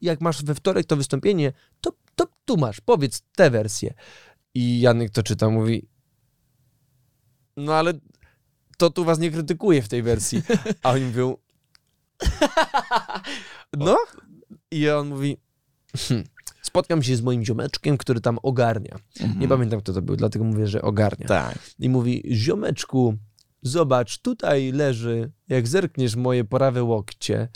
S1: jak masz we wtorek to wystąpienie, to, to tu masz, powiedz tę wersję. I Janek to czyta, mówi, no ale to tu was nie krytykuje w tej wersji. A oni mówią, no? I on mówi, "Hm, spotkam się z moim ziomeczkiem, który tam ogarnia.
S2: Mhm.
S1: Nie pamiętam, kto to był, dlatego mówię, że ogarnia.
S2: Tak.
S1: I mówi, ziomeczku, zobacz, tutaj leży, jak zerkniesz moje prawe łokcie,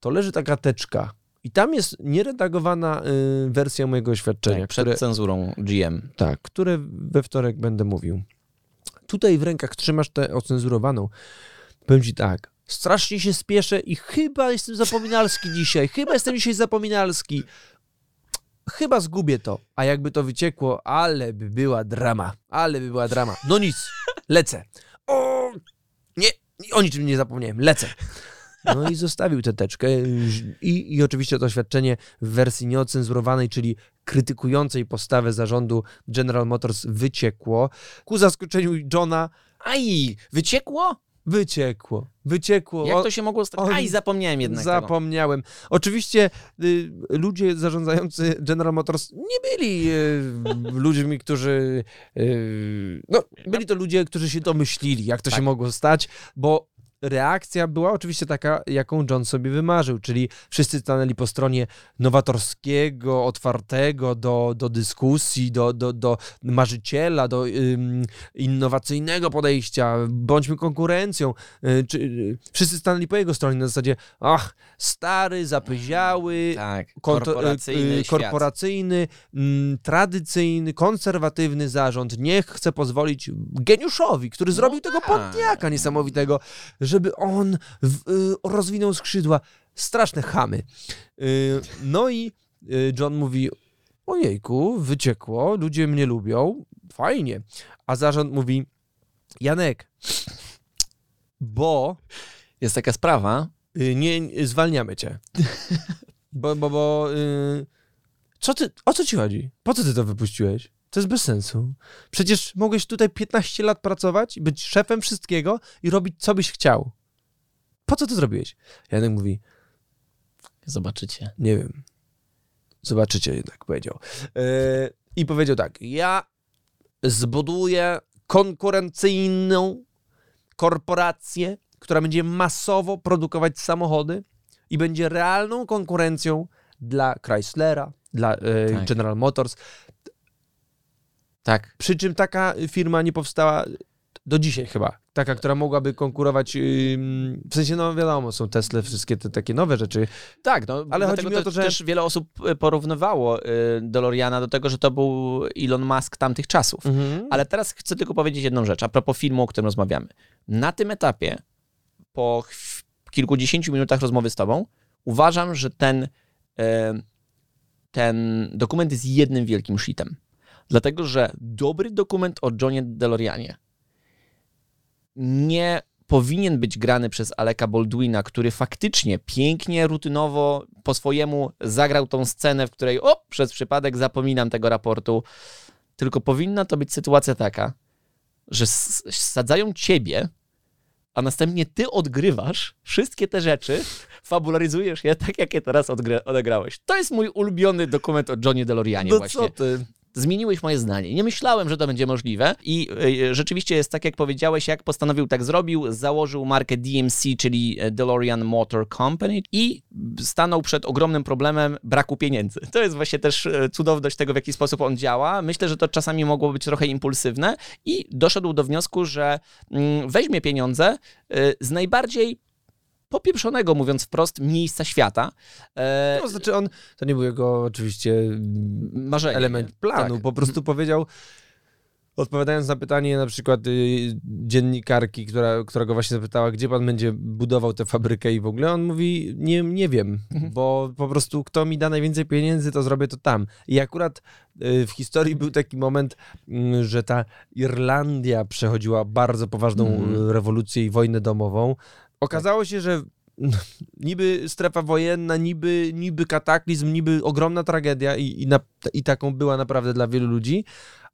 S1: to leży taka teczka. I tam jest nieredagowana y, wersja mojego oświadczenia,
S2: tak przed
S1: które,
S2: cenzurą GM.
S1: tak, które we wtorek będę mówił. Tutaj w rękach trzymasz tę ocenzurowaną. Powiem ci tak, strasznie się spieszę i chyba jestem zapominalski dzisiaj, chyba jestem dzisiaj zapominalski. Chyba zgubię to, a jakby to wyciekło, ale by była drama, ale by była drama. No nic, lecę. O, nie, o niczym nie zapomniałem, lecę. No i zostawił tę teczkę i, i oczywiście to oświadczenie w wersji nieocenzurowanej, czyli krytykującej postawę zarządu General Motors wyciekło. Ku zaskoczeniu Johna
S2: Aj, wyciekło?
S1: wyciekło. Wyciekło.
S2: Jak to się mogło stać?
S1: on-
S2: Aj, zapomniałem jednak tego.
S1: Zapomniałem. Oczywiście y, ludzie zarządzający General Motors nie byli y, <laughs> ludźmi, którzy. Y, no, byli to ludzie, którzy się domyślili, jak to
S2: Tak.
S1: się mogło stać, bo. Reakcja była oczywiście taka, jaką John sobie wymarzył, czyli wszyscy stanęli po stronie nowatorskiego, otwartego do, do dyskusji, do, do, do marzyciela, do ym, innowacyjnego podejścia, bądźmy konkurencją. Y, czy, y, wszyscy stanęli po jego stronie na zasadzie, ach, stary, zapyziały,
S2: Tak, korporacyjny
S1: y, y,
S2: świat.
S1: korporacyjny, mm, tradycyjny, konserwatywny zarząd niech chce pozwolić geniuszowi, który zrobił tego
S2: tak.
S1: Pontiaka niesamowitego, żeby on w, y, rozwinął skrzydła. Straszne chamy. Y, no i y, John mówi, ojejku, wyciekło, ludzie mnie lubią, fajnie. A zarząd mówi, Janek, bo
S2: Jest taka sprawa,
S1: y, nie, nie zwalniamy cię. <laughs> Bo, bo, bo y, co ty, o co ci chodzi? Po co ty to wypuściłeś? To jest bez sensu. Przecież mogłeś tutaj 15 lat pracować być szefem wszystkiego i robić co byś chciał. Po co to zrobiłeś? Janek mówi,
S2: zobaczycie.
S1: nie wiem. Zobaczycie jednak, powiedział. E, I powiedział tak, ja zbuduję konkurencyjną korporację, która będzie masowo produkować samochody i będzie realną konkurencją dla Chryslera, dla e,
S2: Tak.
S1: General Motors.
S2: Tak.
S1: Przy czym taka firma nie powstała do dzisiaj chyba. Taka, która mogłaby konkurować, w sensie, no wiadomo, są Tesla, wszystkie te takie nowe rzeczy.
S2: Tak, no,
S1: Ale chodzi mi o to, że-
S2: też wiele osób e, porównywało y, DeLoreana do tego, że to był Elon Musk tamtych czasów. Ale teraz chcę tylko powiedzieć jedną rzecz, a propos filmu, o którym rozmawiamy. Na tym etapie, po kilkudziesięciu minutach rozmowy z tobą, uważam, że ten, e, ten dokument jest jednym wielkim shitem. Dlatego, że dobry dokument o Johnie DeLoreanie nie powinien być grany przez Aleka Baldwina, który faktycznie pięknie, rutynowo po swojemu zagrał tą scenę, w której o, przez przypadek zapominam tego raportu. Tylko powinna to być sytuacja taka, że sadzają ciebie, a następnie ty odgrywasz wszystkie te rzeczy, fabularyzujesz je tak, jak je teraz odegrałeś. To jest mój ulubiony dokument o Johnie DeLoreanie
S1: No
S2: właśnie
S1: co ty?
S2: Zmieniłeś moje zdanie. Nie myślałem, że to będzie możliwe i y, rzeczywiście jest tak, jak powiedziałeś, jak postanowił, tak zrobił. Założył markę DMC, czyli e, DeLorean Motor Company i stanął przed ogromnym problemem braku pieniędzy. To jest właśnie też e, cudowność tego, w jaki sposób on działa. Myślę, że to czasami mogło być trochę impulsywne i doszedł do wniosku, że mm, weźmie pieniądze z najbardziej popieprzonego, mówiąc wprost, miejsca świata. E,
S1: No, znaczy on, to nie był jego oczywiście
S2: marzenie.
S1: element planu,
S2: Tak.
S1: po prostu powiedział, odpowiadając na pytanie na przykład y, dziennikarki, która, która go właśnie zapytała, gdzie pan będzie budował tę fabrykę i w ogóle, on mówi, nie, nie wiem,
S2: Mhm.
S1: bo po prostu kto mi da najwięcej pieniędzy, to zrobię to tam. I akurat y, w historii był taki moment, mm, że ta Irlandia przechodziła bardzo poważną
S2: Mhm.
S1: rewolucję i wojnę domową. Okazało się, że <laughs> niby strefa wojenna, niby, niby kataklizm, niby ogromna tragedia i, i, na, i taką była naprawdę dla wielu ludzi,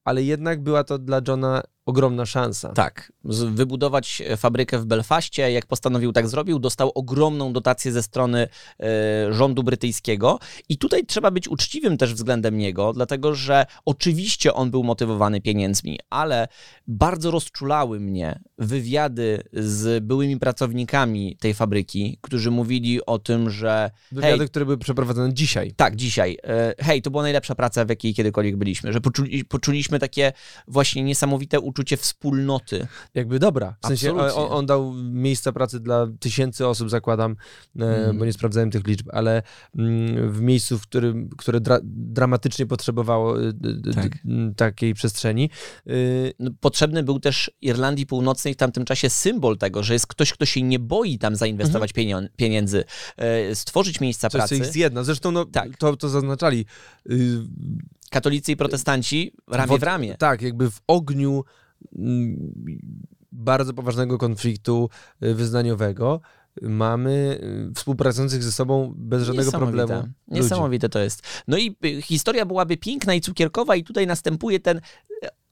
S1: ale jednak była to dla Johna ogromna szansa.
S2: Tak, wybudować e, fabrykę w Belfaście, jak postanowił, tak zrobił, dostał ogromną dotację ze strony e, rządu brytyjskiego i tutaj trzeba być uczciwym też względem niego, dlatego że oczywiście on był motywowany pieniędzmi, ale bardzo rozczulały mnie wywiady z byłymi pracownikami tej fabryki, którzy mówili o tym, że
S1: Wywiady,
S2: hej,
S1: które były przeprowadzone dzisiaj.
S2: tak, dzisiaj. E, Hej, to była najlepsza praca, w jakiej kiedykolwiek byliśmy, że poczuli, poczuliśmy takie właśnie niesamowite uczucie wspólnoty.
S1: Jakby dobra. W sensie on, on dał miejsca pracy dla tysięcy osób, zakładam,
S2: Mhm.
S1: bo nie sprawdzałem tych liczb, ale mm, w miejscu, w którym, które dra, dramatycznie potrzebowało y, y, y,
S2: Tak.
S1: y, takiej przestrzeni.
S2: No, Potrzebny był też Irlandii Północnej w tamtym czasie symbol tego, że jest ktoś, kto się nie boi tam zainwestować pienio- pieniędzy, e, stworzyć miejsca
S1: Coś, co
S2: pracy.
S1: ich zjedna. Zresztą no,
S2: Tak.
S1: to, to zaznaczali.
S2: Katolicy i protestanci ramię
S1: w-
S2: w ramię.
S1: Tak, jakby w ogniu mm, bardzo poważnego konfliktu y, wyznaniowego mamy y, współpracujących ze sobą bez żadnego
S2: Niesamowite.
S1: problemu ludzi.
S2: Niesamowite to jest. No i y, historia byłaby piękna i cukierkowa i tutaj następuje ten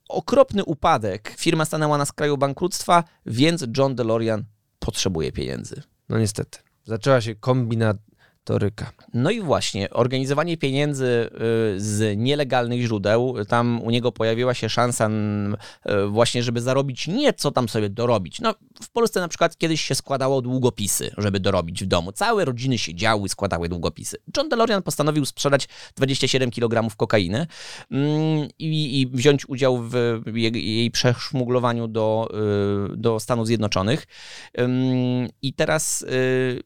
S2: okropny upadek. Firma stanęła na skraju bankructwa, więc John DeLorean potrzebuje pieniędzy.
S1: No niestety. Zaczęła się
S2: No i właśnie, organizowanie pieniędzy y, z nielegalnych źródeł, tam u niego pojawiła się szansa y, właśnie, żeby zarobić nie co tam sobie dorobić. No, w Polsce na przykład kiedyś się składało długopisy, żeby dorobić w domu. Całe rodziny siedziały, składały długopisy. John DeLorean postanowił sprzedać 27 kg kokainy mm, i, i wziąć udział w jej, przeszmuglowaniu do, y, do Stanów Zjednoczonych. I teraz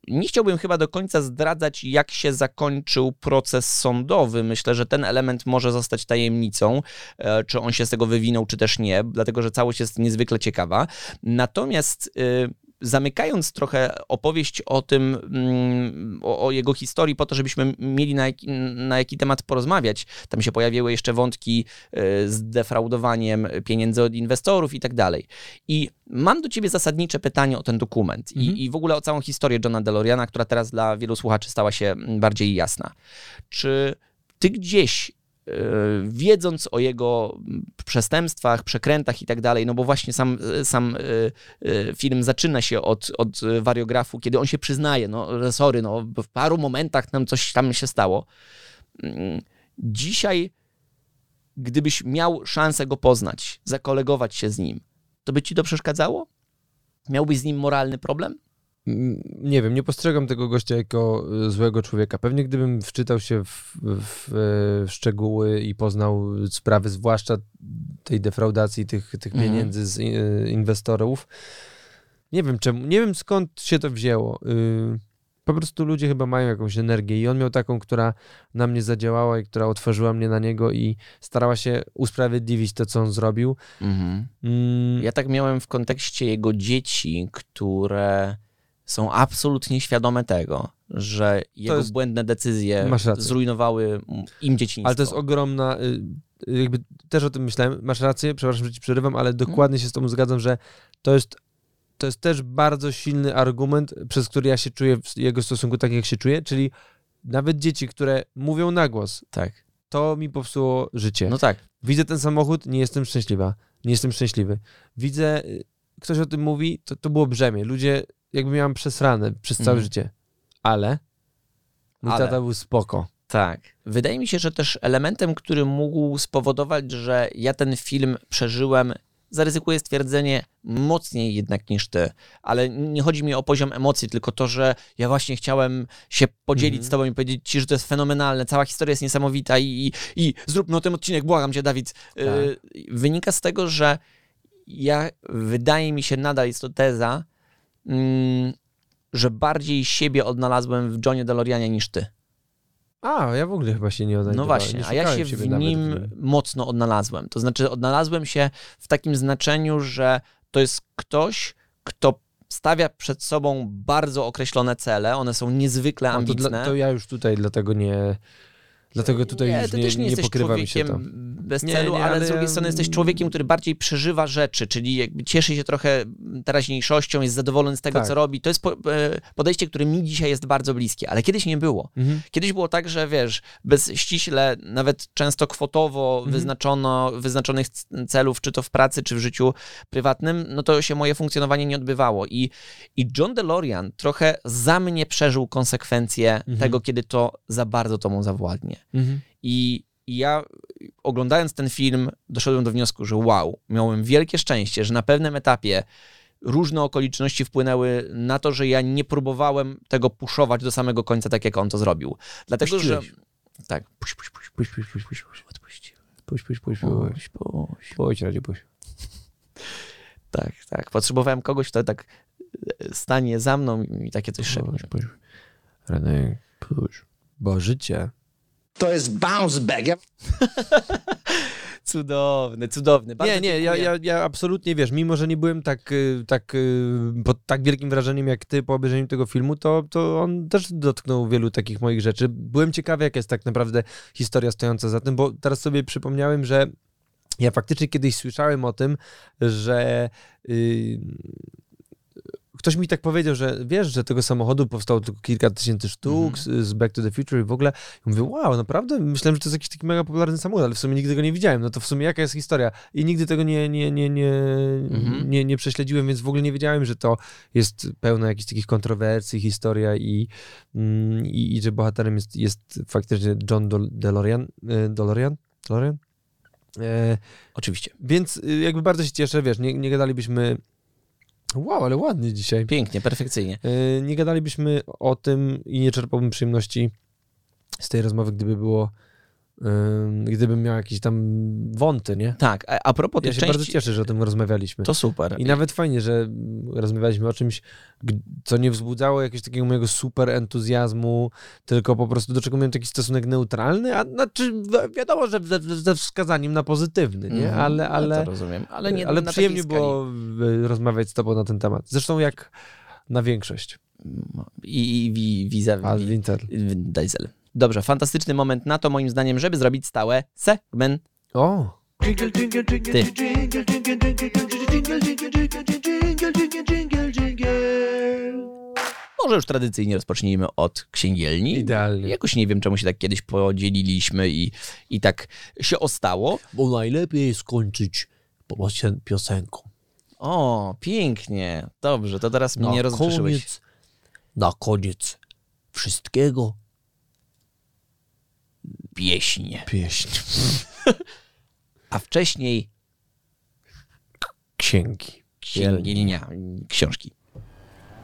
S2: nie chciałbym chyba do końca zdradzać, jak się zakończył proces sądowy. Myślę, że ten element może zostać tajemnicą, e, czy on się z tego wywinął, czy też nie, dlatego że całość jest niezwykle ciekawa. Natomiast y, zamykając trochę opowieść o tym, mm, o, o, jego historii, po to, żebyśmy mieli na jaki, na jaki temat porozmawiać, tam się pojawiły jeszcze wątki y, z defraudowaniem pieniędzy od inwestorów i tak dalej. I mam do ciebie zasadnicze pytanie o ten dokument mhm. i, i w ogóle o całą historię Johna DeLoreana, która teraz dla wielu słuchaczy stała się bardziej jasna. Czy ty gdzieś E, wiedząc o jego przestępstwach, przekrętach i tak dalej, no bo właśnie sam, sam e, e, film zaczyna się od, od wariografu, kiedy on się przyznaje, no sorry, no w paru momentach nam coś tam się stało. Mm, dzisiaj, gdybyś miał szansę go poznać, zakolegować się z nim, to by ci to przeszkadzało? Miałbyś z nim moralny problem?
S1: Nie wiem, nie postrzegam tego gościa jako e, złego człowieka. Pewnie gdybym wczytał się w, w, w szczegóły i poznał sprawy, zwłaszcza tej defraudacji tych, tych mhm. pieniędzy z e, inwestorów, nie wiem czemu, nie wiem skąd się to wzięło. Y, po prostu ludzie chyba mają jakąś energię i on miał taką, która na mnie zadziałała i która otworzyła mnie na niego i starała się usprawiedliwić to, co on zrobił. Mhm.
S2: Mm. Ja tak miałem w kontekście jego dzieci, które są absolutnie świadome tego, że jego jest, błędne decyzje zrujnowały im dzieciństwo.
S1: Ale to jest ogromna, y, jakby też o tym myślałem, masz rację, przepraszam, że ci przerywam, ale dokładnie się z tobą zgadzam, że to jest, to jest też bardzo silny argument, przez który ja się czuję w jego stosunku tak, jak się czuję, czyli nawet dzieci, które mówią na głos,
S2: tak.
S1: to mi popsuło życie.
S2: No tak.
S1: Widzę ten samochód, nie jestem szczęśliwa, nie jestem szczęśliwy. Widzę, y, ktoś o tym mówi, to, to było brzemię. Ludzie jakby miałem przesrane przez całe mm. życie. Ale mój Ale. tata był spoko.
S2: Tak. Wydaje mi się, że też elementem, który mógł spowodować, że ja ten film przeżyłem, zaryzykuję stwierdzenie, mocniej jednak niż ty. Ale nie chodzi mi o poziom emocji, tylko to, że ja właśnie chciałem się podzielić mm z tobą i powiedzieć ci, że to jest fenomenalne, cała historia jest niesamowita i, i, i zróbmy o tym odcinek, błagam cię, Dawid. Tak. Yy, wynika z tego, że ja, wydaje mi się, nadal jest to teza, że bardziej siebie odnalazłem w Johnie DeLoreanie niż ty.
S1: A, ja w ogóle chyba się nie odnajdywałem.
S2: No właśnie,
S1: nie
S2: a ja się w nim mocno odnalazłem. To znaczy odnalazłem się w takim znaczeniu, że to jest ktoś, kto stawia przed sobą bardzo określone cele, one są niezwykle ambitne.
S1: To, dla, to ja już tutaj dlatego nie, Dlatego tutaj nie, już nie,
S2: też nie,
S1: nie pokrywa mi się to.
S2: bez nie, celu, nie, ale, ale, z drugiej strony jesteś człowiekiem, który bardziej przeżywa rzeczy, czyli jakby cieszy się trochę teraźniejszością, jest zadowolony z tego, tak. co robi. To jest e, podejście, które mi dzisiaj jest bardzo bliskie, ale kiedyś nie było. Mhm. Kiedyś było tak, że wiesz, bez ściśle, nawet często kwotowo mhm. wyznaczono, wyznaczonych celów, czy to w pracy, czy w życiu prywatnym, no to się moje funkcjonowanie nie odbywało. I, i John DeLorean trochę za mnie przeżył konsekwencje mhm. tego, kiedy to za bardzo to mu zawładnie. Mhm. I, I ja oglądając ten film doszedłem do wniosku, że wow, miałem wielkie szczęście, że na pewnym etapie różne okoliczności wpłynęły na to, że ja nie próbowałem tego puszować do samego końca, tak jak on to zrobił. Dlatego, Puściłeś. że... Tak. Puść, puść, puść, puść, puść, puść, puść, puść,
S1: odpuściłem. Puść, puść, puść, puść, puść. Puść, Radzie, puść. <laughs>
S2: Tak, tak. Potrzebowałem kogoś, kto tak e, stanie za mną i takie coś szepnie.
S1: Radek, puść. Bo życie
S3: to jest bounce back. <laughs>
S2: Cudowny, cudowny.
S1: Bardzo nie, nie, ja, ja, ja absolutnie, wiesz, mimo, że nie byłem tak, y, tak y, pod tak wielkim wrażeniem jak ty po obejrzeniu tego filmu, to, to on też dotknął wielu takich moich rzeczy. Byłem ciekawy, jaka jest tak naprawdę historia stojąca za tym, bo teraz sobie przypomniałem, że ja faktycznie kiedyś słyszałem o tym, że... Yy, ktoś mi tak powiedział, że wiesz, że tego samochodu powstało tylko kilka tysięcy sztuk mm -hmm. z Back to the Future i w ogóle. I mówię, wow, naprawdę? Myślałem, że to jest jakiś taki mega popularny samochód, ale w sumie nigdy go nie widziałem. No to w sumie jaka jest historia? I nigdy tego nie, nie, nie, nie, mm -hmm. nie, nie prześledziłem, więc w ogóle nie wiedziałem, że to jest pełno jakichś takich kontrowersji, historia i, mm, i, i że bohaterem jest, jest faktycznie John DeLorean. E, DeLorean? DeLorean?
S2: E, Oczywiście.
S1: Więc y, jakby bardzo się cieszę, wiesz, nie, nie gadalibyśmy Wow, ale ładnie dzisiaj.
S2: Pięknie, perfekcyjnie.
S1: Yy, nie gadalibyśmy o tym i nie czerpałbym przyjemności z tej rozmowy, gdyby było gdybym miał jakieś tam wąty, nie?
S2: Tak, a, a propos
S1: Ja się bardzo
S2: części...
S1: cieszę, że o tym rozmawialiśmy.
S2: To super.
S1: I nawet fajnie, że rozmawialiśmy o czymś, co nie wzbudzało jakiegoś takiego mojego super entuzjazmu, tylko po prostu do czego miałem taki stosunek neutralny, a znaczy wi- wiadomo, że ze, wskazaniem na pozytywny, nie?
S2: Mhm,
S1: Ale,
S2: ja
S1: ale,
S2: to rozumiem, ale nie
S1: ale przyjemnie było rozmawiać z tobą na ten temat. Zresztą jak na większość.
S2: I, i wi, vis
S1: A Winter.
S2: Diesel. Dobrze, fantastyczny moment na to moim zdaniem, żeby zrobić stałe segment.
S1: O!
S2: Ty. Może już tradycyjnie rozpocznijmy od księgielni.
S1: Idealnie.
S2: Jakoś nie wiem, czemu się tak kiedyś podzieliliśmy i, i tak się ostało.
S1: Bo najlepiej skończyć piosenką.
S2: O, pięknie. Dobrze, to teraz mnie nie rozgrzeszyłeś.
S1: na koniec wszystkiego
S2: Pieśń.
S1: pieśń.
S2: A wcześniej
S1: Księgi.
S2: księgielnia, książki.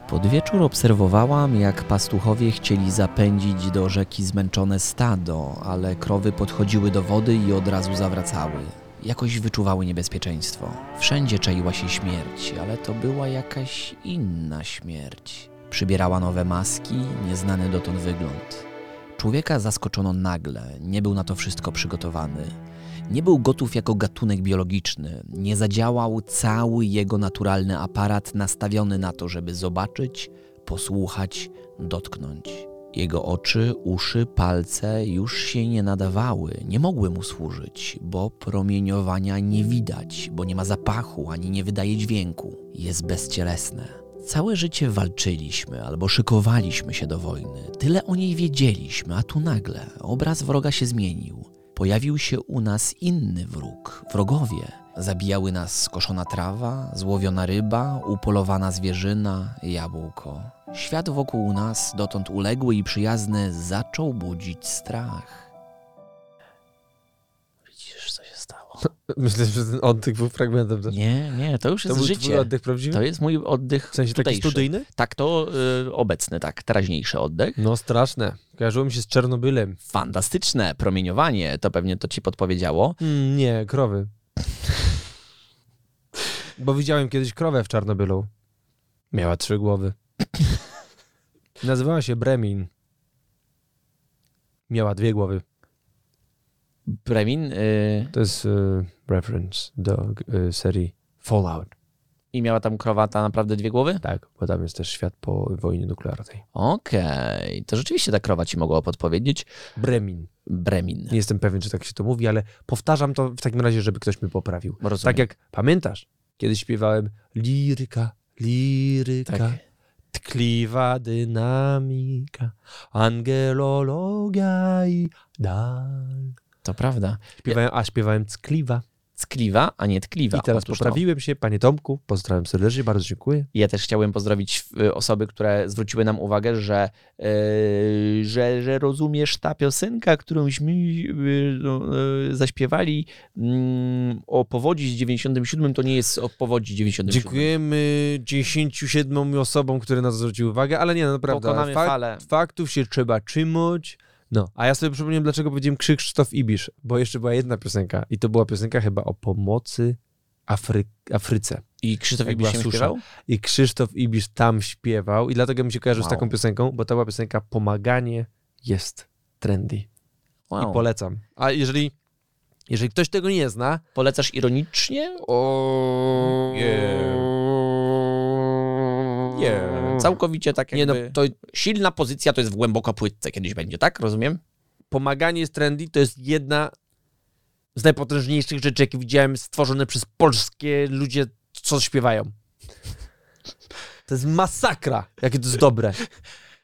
S2: Pod wieczór obserwowałam, jak pastuchowie chcieli zapędzić do rzeki zmęczone stado, ale krowy podchodziły do wody i od razu zawracały. Jakoś wyczuwały niebezpieczeństwo. Wszędzie czaiła się śmierć, ale to była jakaś inna śmierć. Przybierała nowe maski, nieznany dotąd wygląd. Człowieka zaskoczono nagle, nie był na to wszystko przygotowany. Nie był gotów jako gatunek biologiczny, nie zadziałał cały jego naturalny aparat nastawiony na to, żeby zobaczyć, posłuchać, dotknąć. Jego oczy, uszy, palce już się nie nadawały, nie mogły mu służyć, bo promieniowania nie widać, bo nie ma zapachu ani nie wydaje dźwięku. Jest bezcielesne. Całe życie walczyliśmy albo szykowaliśmy się do wojny. Tyle o niej wiedzieliśmy, a tu nagle obraz wroga się zmienił. Pojawił się u nas inny wróg, wrogowie. Zabijały nas skoszona trawa, złowiona ryba, upolowana zwierzyna, jabłko. Świat wokół nas, dotąd uległy i przyjazny, zaczął budzić strach. <laughs>
S1: Myślę, że ten oddech był fragmentem też.
S2: Nie, nie, to już
S1: To
S2: jest życie.
S1: oddech prawdziwy?
S2: To jest mój oddech
S1: W sensie taki
S2: tutejszy.
S1: studyjny?
S2: Tak, to y, obecny, tak, teraźniejszy oddech.
S1: No straszne. Kojarzyło mi się z Czernobylem.
S2: Fantastyczne promieniowanie, to pewnie to ci podpowiedziało.
S1: Mm, nie, krowy. Bo widziałem kiedyś krowę w Czarnobylu. Miała trzy głowy. Nazywała się Bremin. Miała dwie głowy.
S2: Bremin y,
S1: To jest y, reference do y, serii Fallout.
S2: i miała tam krowata naprawdę dwie głowy?
S1: Tak, bo tam jest też świat po wojnie nuklearnej.
S2: Okej, to rzeczywiście ta krowa ci mogła podpowiedzieć.
S1: Bremin.
S2: Bremin.
S1: Nie jestem pewien, czy tak się to mówi, ale powtarzam to w takim razie, żeby ktoś mi poprawił.
S2: Rozumiem.
S1: Tak jak pamiętasz, kiedyś śpiewałem liryka, liryka,
S2: Tak.
S1: tkliwa dynamika, angelologia i dal.
S2: To prawda.
S1: Śpiewałem, a śpiewałem ckliwa.
S2: Ckliwa, a nie tkliwa.
S1: I teraz
S2: Otóż to.
S1: poprawiłem się, panie Tomku, pozdrawiam serdecznie, bardzo dziękuję.
S2: Ja też chciałem pozdrowić y, osoby, które zwróciły nam uwagę, że, y, że, że rozumiesz ta piosenka, którąśmy y, no, y, zaśpiewali mm, o powodzi z 97, to nie jest o powodzi 97.
S1: Dziękujemy 97 osobom, które nas zwróciły uwagę, ale nie, no naprawdę,
S2: Pokonamy
S1: fak-
S2: falę.
S1: faktów się trzeba trzymać. No, a ja sobie przypomniałem, dlaczego powiedziałem Krzysztof Ibisz, bo jeszcze była jedna piosenka i to była piosenka chyba o pomocy Afry- Afryce.
S2: I Krzysztof
S1: Jak
S2: Ibisz się śpiewał?
S1: I Krzysztof Ibisz tam śpiewał i dlatego mi się kojarzy z
S2: Wow.
S1: taką piosenką, bo to była piosenka Pomaganie jest trendy.
S2: Wow.
S1: I polecam. A jeżeli, jeżeli ktoś tego nie zna,
S2: Polecasz ironicznie?
S1: o...
S2: Nie. Całkowicie tak
S1: Nie
S2: jakby...
S1: no, to
S2: Silna pozycja to jest w głęboko płytce kiedyś będzie, tak? Rozumiem?
S1: pomaganie jest trendy, to jest jedna z najpotężniejszych rzeczy, jakie widziałem stworzone przez polskie ludzie, co śpiewają. To jest masakra, jakie to jest dobre.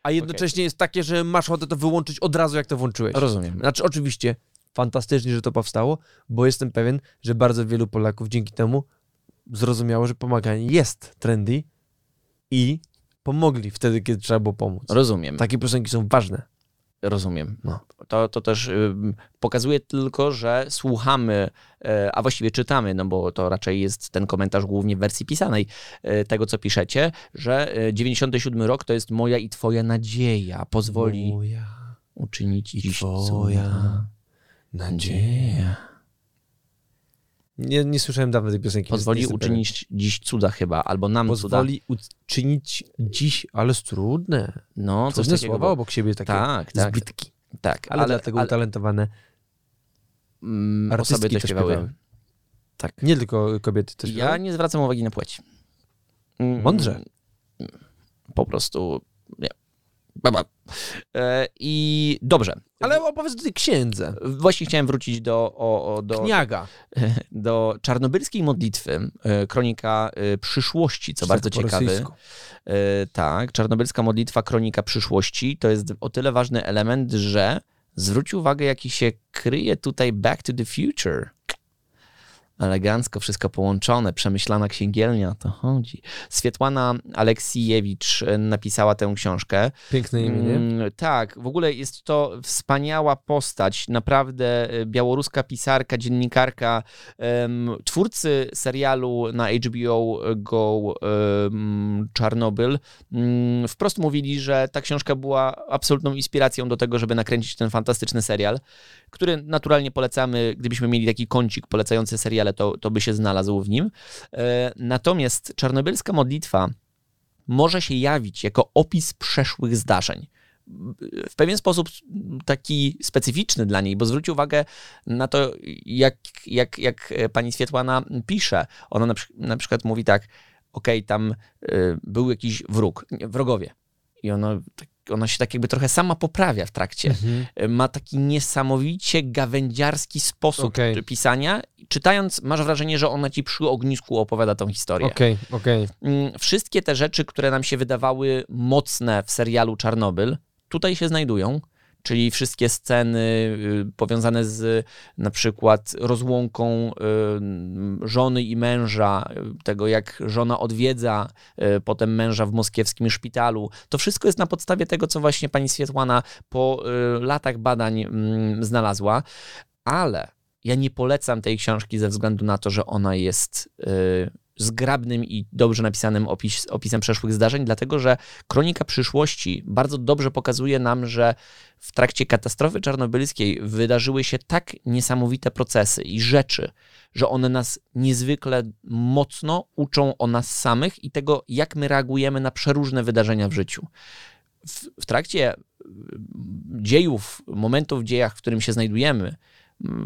S1: A jednocześnie jest takie, że masz ochotę to wyłączyć od razu, jak to włączyłeś.
S2: Rozumiem.
S1: Znaczy, oczywiście, fantastycznie, że to powstało, bo jestem pewien, że bardzo wielu Polaków dzięki temu zrozumiało, że pomaganie jest trendy i pomogli wtedy, kiedy trzeba było pomóc.
S2: Rozumiem.
S1: Takie piosenki są ważne.
S2: Rozumiem.
S1: No.
S2: To, to też ym, pokazuje tylko, że słuchamy, e, a właściwie czytamy, no bo to raczej jest ten komentarz głównie w wersji pisanej e, tego, co piszecie, że e, 97 rok to jest moja i twoja nadzieja. Pozwoli
S1: Moja
S2: uczynić
S1: i twoja. Nadzieja. Nie, nie słyszałem dawno tej piosenki.
S2: Pozwoli uczynić dziś cuda chyba, albo nam
S1: pewien.
S2: cuda.
S1: Pozwoli uczynić dziś, ale trudne.
S2: No, coś
S1: Trudne
S2: takiego.
S1: słowa
S2: było.
S1: obok siebie takie
S2: Tak, tak.
S1: zbytki.
S2: Tak,
S1: Ale, dlatego utalentowane
S2: mm, osoby to śpiewały.
S1: śpiewały.
S2: Tak.
S1: Nie tylko kobiety też.
S2: Ja nie zwracam uwagi na płeć. Mm,
S1: Mądrze.
S2: Po prostu. Baba. E, I dobrze.
S1: Ale opowiedz o tej księdze.
S2: Właśnie chciałem wrócić do, o, o, do,
S1: Kniaga. <laughs>
S2: do czarnobylskiej modlitwy, e, kronika e, przyszłości, co
S1: Czy
S2: bardzo
S1: tak
S2: ciekawe. tak, czarnobylska modlitwa, kronika przyszłości to jest o tyle ważny element, że zwróć uwagę, jaki się kryje tutaj Back to the Future. Elegancko wszystko połączone, przemyślana księgielnia, to chodzi. Swietłana Aleksijewicz e, napisała tę książkę.
S1: Piękne imię, nie?
S2: Mm, Tak, w ogóle jest to wspaniała postać, naprawdę e, białoruska pisarka, dziennikarka, twórcy serialu na HBO Go Czarnobyl. mm, Wprost mówili, że ta książka była absolutną inspiracją do tego, żeby nakręcić ten fantastyczny serial, który naturalnie polecamy, gdybyśmy mieli taki kącik polecający seriale, to, to by się znalazł w nim. E, Natomiast czarnobylska modlitwa może się jawić jako opis przeszłych zdarzeń. W pewien sposób taki specyficzny dla niej, bo zwróć uwagę na to, jak, jak, jak pani Swietłana pisze. Ona na, na przykład mówi tak, okej, tam y, był jakiś wróg, wrogowie. I ona, tak- ona się tak jakby trochę sama poprawia w trakcie.
S1: Mhm.
S2: Y, Ma taki niesamowicie gawędziarski sposób
S1: Okej.
S2: pisania. Czytając, masz wrażenie, że ona ci przy ognisku opowiada tą historię.
S1: Okej, okej.
S2: Mm, Wszystkie te rzeczy, które nam się wydawały mocne w serialu Czarnobyl, tutaj się znajdują. Czyli wszystkie sceny y, powiązane z na przykład rozłąką y, żony i męża, y, tego jak żona odwiedza potem męża w moskiewskim szpitalu. To wszystko jest na podstawie tego, co właśnie pani Swietłana po latach badań mm, znalazła. Ale ja nie polecam tej książki ze względu na to, że ona jest zgrabnym i dobrze napisanym opis, opisem przeszłych zdarzeń, dlatego że kronika przyszłości bardzo dobrze pokazuje nam, że w trakcie katastrofy czarnobylskiej wydarzyły się tak niesamowite procesy i rzeczy, że one nas niezwykle mocno uczą o nas samych i tego, jak my reagujemy na przeróżne wydarzenia w życiu. W, w trakcie dziejów, momentów w dziejach, w którym się znajdujemy,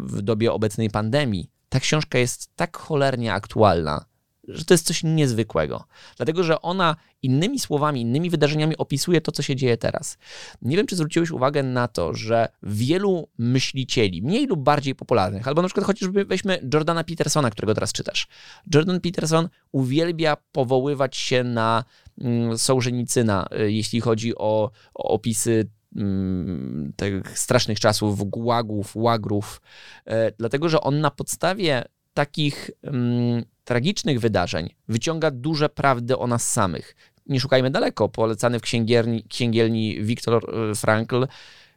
S2: w dobie obecnej pandemii, ta książka jest tak cholernie aktualna, że to jest coś niezwykłego. Dlatego, że ona innymi słowami, innymi wydarzeniami opisuje to, co się dzieje teraz. Nie wiem, czy zwróciłeś uwagę na to, że wielu myślicieli, mniej lub bardziej popularnych, albo na przykład chociażby weźmy Jordana Petersona, którego teraz czytasz. Jordan Peterson uwielbia powoływać się na mm, Sołżenicyna, y, jeśli chodzi o, o opisy mm, tych strasznych czasów, gułagów, łagrów, e, dlatego że on na podstawie takich mm, tragicznych wydarzeń wyciąga duże prawdy o nas samych. Nie szukajmy daleko, polecany w księgierni, księgielni Viktor e, Frankl,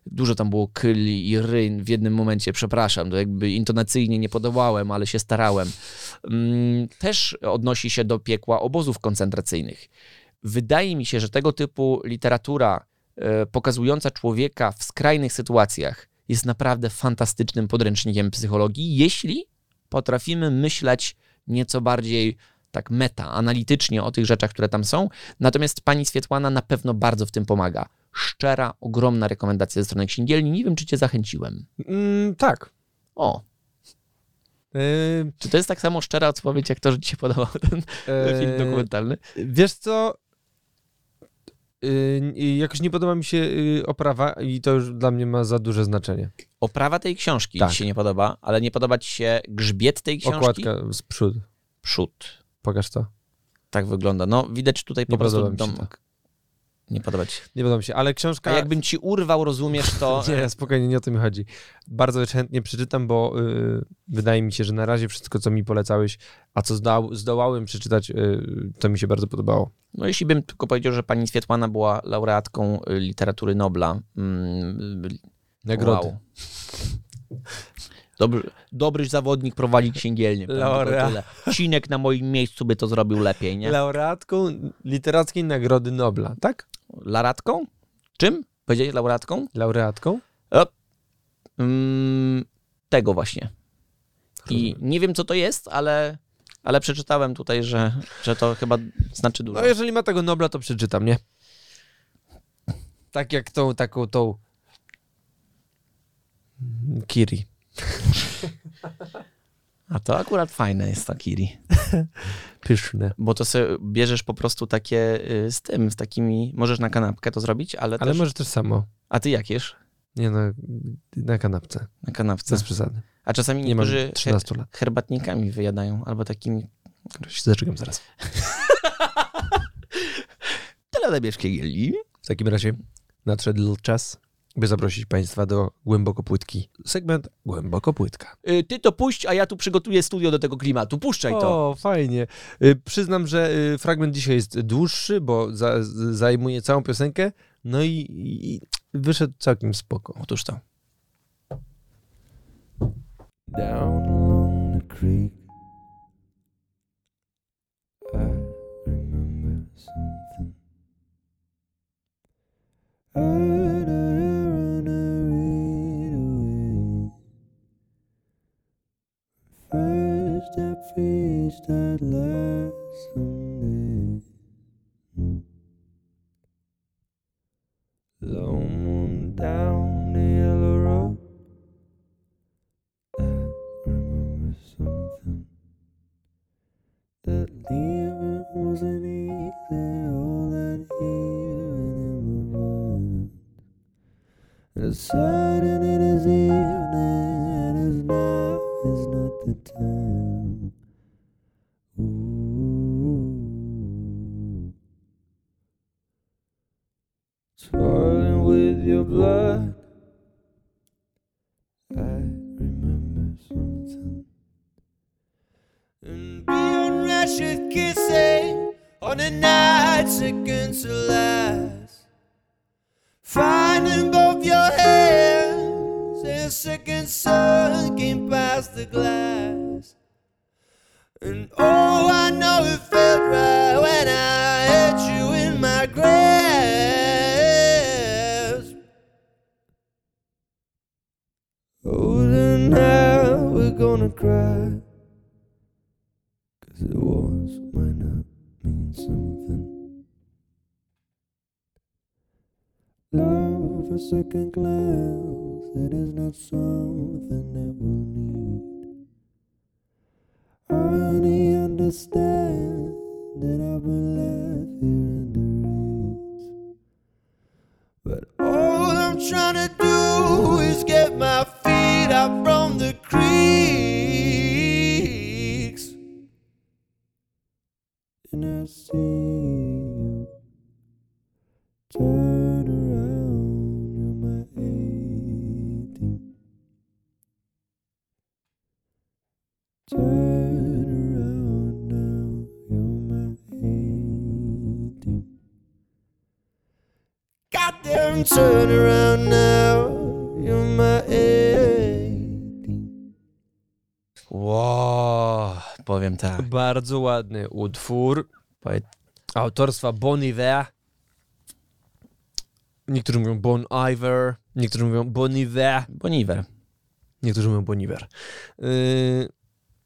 S2: dużo tam było kyl i ryn w jednym momencie, przepraszam, to jakby intonacyjnie nie podołałem, ale się starałem. Mm, Też odnosi się do piekła obozów koncentracyjnych. Wydaje mi się, że tego typu literatura e, pokazująca człowieka w skrajnych sytuacjach jest naprawdę fantastycznym podręcznikiem psychologii, jeśli potrafimy myśleć nieco bardziej tak meta, analitycznie o tych rzeczach, które tam są. Natomiast pani Swietłana na pewno bardzo w tym pomaga. Szczera, ogromna rekomendacja ze strony księgielni. Nie wiem, czy cię zachęciłem.
S1: Mm, tak.
S2: O,
S1: Yy,
S2: czy to jest tak samo szczera odpowiedź, jak to, że ci się podobał <laughs> ten
S1: yy,
S2: film dokumentalny?
S1: Wiesz co? Yy, jakoś nie podoba mi się yy, oprawa i to już dla mnie ma za duże znaczenie.
S2: Oprawa tej książki
S1: Tak.
S2: ci się nie podoba, ale nie podoba ci się grzbiet tej książki?
S1: Okładka z przód.
S2: Przód.
S1: Pokaż to.
S2: Tak wygląda. No, widać tutaj po
S1: Nie
S2: prostu
S1: podoba mi się
S2: dom... Nie podoba ci się.
S1: Nie podoba mi się, ale książka...
S2: A jakbym ci urwał, rozumiesz to... <laughs>
S1: Nie, spokojnie, nie o to mi chodzi. Bardzo chętnie przeczytam, bo yy, wydaje mi się, że na razie wszystko, co mi polecałeś, a co zdoł, zdołałem przeczytać, yy, to mi się bardzo podobało.
S2: No jeśli bym tylko powiedział, że pani Swietłana była laureatką y, literatury Nobla. Mm,
S1: Nagrody.
S2: Wow. Dobry, dobry zawodnik prowadzi księgielnię. Tyle. Cinek na moim miejscu by to zrobił lepiej, nie?
S1: Laureatką Literackiej Nagrody Nobla, tak?
S2: Laureatką? Czym? Powiedziałeś laureatką?
S1: Laureatką?
S2: O. Mm, tego właśnie. I nie wiem, co to jest, ale, ale przeczytałem tutaj, że, że to chyba znaczy dużo.
S4: No jeżeli ma tego Nobla, to przeczytam, nie? Tak jak tą, taką, tą... Kiri.
S2: A to akurat fajne jest to Kiri. <laughs>
S4: Pyszne.
S2: Bo to sobie bierzesz po prostu takie y, z tym, z takimi. Możesz na kanapkę to zrobić, ale,
S4: Ale
S2: też.
S4: może też samo.
S2: A ty jak jesz?
S4: Nie no, na kanapce.
S2: Na kanapce.
S4: Bez przesady.
S2: A czasami
S4: Nie
S2: niektórzy her,
S4: 13 lat.
S2: herbatnikami wyjadają, albo takimi.
S4: Się zaczekam zaraz. <laughs>
S2: Teledebieszkie gieli.
S4: W takim razie nadszedł czas, by zaprosić Państwa do Głębokopłytki. Segment Głębokopłytka.
S2: Y, Ty to puść, a ja tu przygotuję studio do tego klimatu. Puszczaj to.
S4: O, fajnie. Y, Przyznam, że y, fragment dzisiaj jest dłuższy, bo za, zajmuje całą piosenkę, no i, i wyszedł całkiem spoko.
S2: Otóż to.
S1: Down along the creek, I remember something. Heard I preached that last Sunday. Hmm. Lone moon down the yellow road. I remember something that leaving wasn't easy. All that evening in my mind, deciding it is evening and as now is not the time. Your blood. I remember something. And being with kissing on a night second to last. Finding both your hands and second sun came past the glass. And oh, I know it felt right when I had you in my grasp. Cry. Cause it once might not mean something. Love a second glance, it is not something that we'll need. Honey, understand that I've been left here in the reeds. But all I'm trying to do is get my feet up from the creeks.
S2: Tak.
S4: Bardzo ładny utwór autorstwa Bon Iver. Niektórzy mówią Bon Iver, niektórzy mówią Bon Iver,
S2: Boniver.
S4: niektórzy mówią Bon Iver. Yy,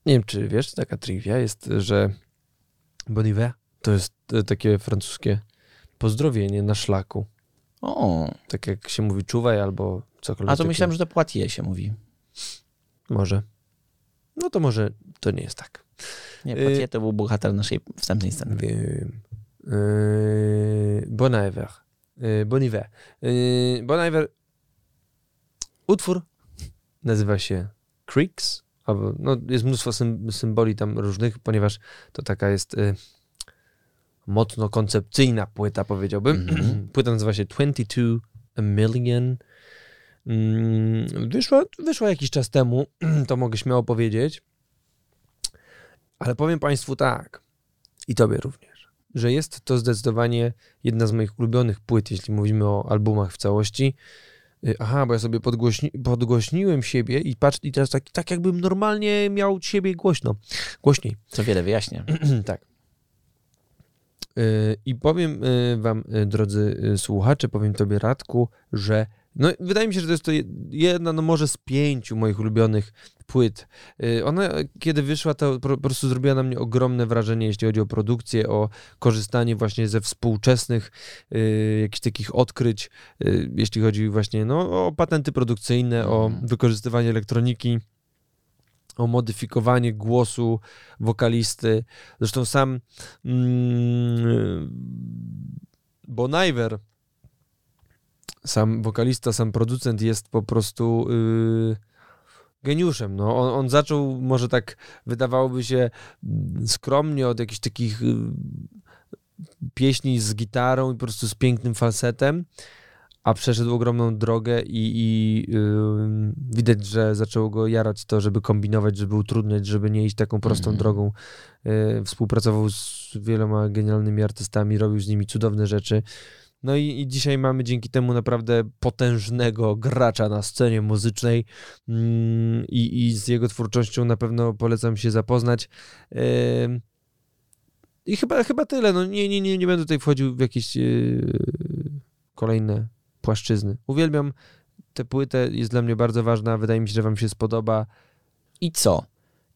S4: nie wiem, czy wiesz, taka trivia jest, że Bon Iver to jest e, takie francuskie pozdrowienie na szlaku.
S2: O,
S4: Tak jak się mówi czuwaj albo cokolwiek.
S2: a to myślałem, że to Poitiers się mówi.
S4: Może. No to może to nie jest tak.
S2: Nie,
S4: Y-
S2: Poitiers to był bohater naszej wstępnej sceny.
S4: Wiem. Yy, bon Iver. Yy, bon Iver. Yy, bon Iver. Utwór nazywa się Creeks. Albo, no, jest mnóstwo sym, symboli tam różnych, ponieważ to taka jest y, mocno koncepcyjna płyta, powiedziałbym.
S2: Mhm. <clears throat>
S4: Płyta nazywa się 22 A Million. Mm, Wyszła, wyszła jakiś czas temu, <clears throat> to mogę śmiało powiedzieć. Ale powiem Państwu tak, i Tobie również, że jest to zdecydowanie jedna z moich ulubionych płyt, jeśli mówimy o albumach w całości. Y, Aha, bo ja sobie podgłośni, podgłośniłem siebie i patrz, i teraz tak, tak jakbym normalnie miał siebie głośno, głośniej. <clears throat>
S2: Co wiele wyjaśnia. <clears throat>
S4: tak. Y, I powiem y, wam, drodzy słuchacze, powiem tobie Radku, że
S1: No, wydaje mi się, że to jest to je- jedna, no może z pięciu moich ulubionych płyt. Y, Ona, kiedy wyszła, to po, po prostu zrobiła na mnie ogromne wrażenie, jeśli chodzi o produkcję, o korzystanie właśnie ze współczesnych y, jakichś takich odkryć, y, jeśli chodzi właśnie no, o patenty produkcyjne, o
S2: Mhm.
S1: wykorzystywanie elektroniki, o modyfikowanie głosu wokalisty. Zresztą sam mm, Bon Iver, sam wokalista, sam producent jest po prostu yy, geniuszem. No. On, on zaczął może tak, wydawałoby się mm, skromnie od jakichś takich yy, pieśni z gitarą i po prostu z pięknym falsetem, a przeszedł ogromną drogę i, i yy, widać, że zaczęło go jarać to, żeby kombinować, żeby utrudniać, żeby nie iść taką prostą
S2: Mhm.
S1: drogą. Yy, współpracował z wieloma genialnymi artystami, robił z nimi cudowne rzeczy. No i, i dzisiaj mamy dzięki temu naprawdę potężnego gracza na scenie muzycznej mm, i, i z jego twórczością na pewno polecam się zapoznać. I chyba, chyba tyle. No nie, nie, nie, nie będę tutaj wchodził w jakieś yy, kolejne płaszczyzny. Uwielbiam tę płytę, jest dla mnie bardzo ważna. Wydaje mi się, że wam się spodoba.
S2: I co?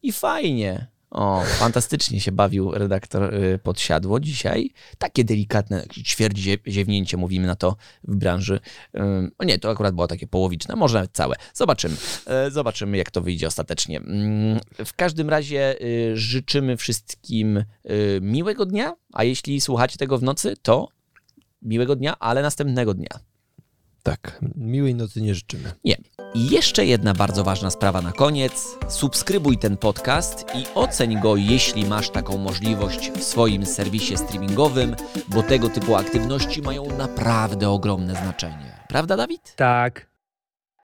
S2: I fajnie. O, fantastycznie się bawił redaktor y, Podsiadło dzisiaj. Takie delikatne ćwierć zie- ziewnięcie, mówimy na to w branży. Ym, O nie, to akurat było takie połowiczne, może nawet całe. Zobaczymy. E, Zobaczymy, jak to wyjdzie ostatecznie. Mm, W każdym razie y, życzymy wszystkim y, miłego dnia, a jeśli słuchacie tego w nocy, to miłego dnia, ale następnego dnia.
S1: Tak, miłej nocy nie życzymy.
S2: Nie. I jeszcze jedna bardzo ważna sprawa na koniec. Subskrybuj ten podcast i oceń go, jeśli masz taką możliwość w swoim serwisie streamingowym, bo tego typu aktywności mają naprawdę ogromne znaczenie. Prawda, Dawid?
S5: Tak.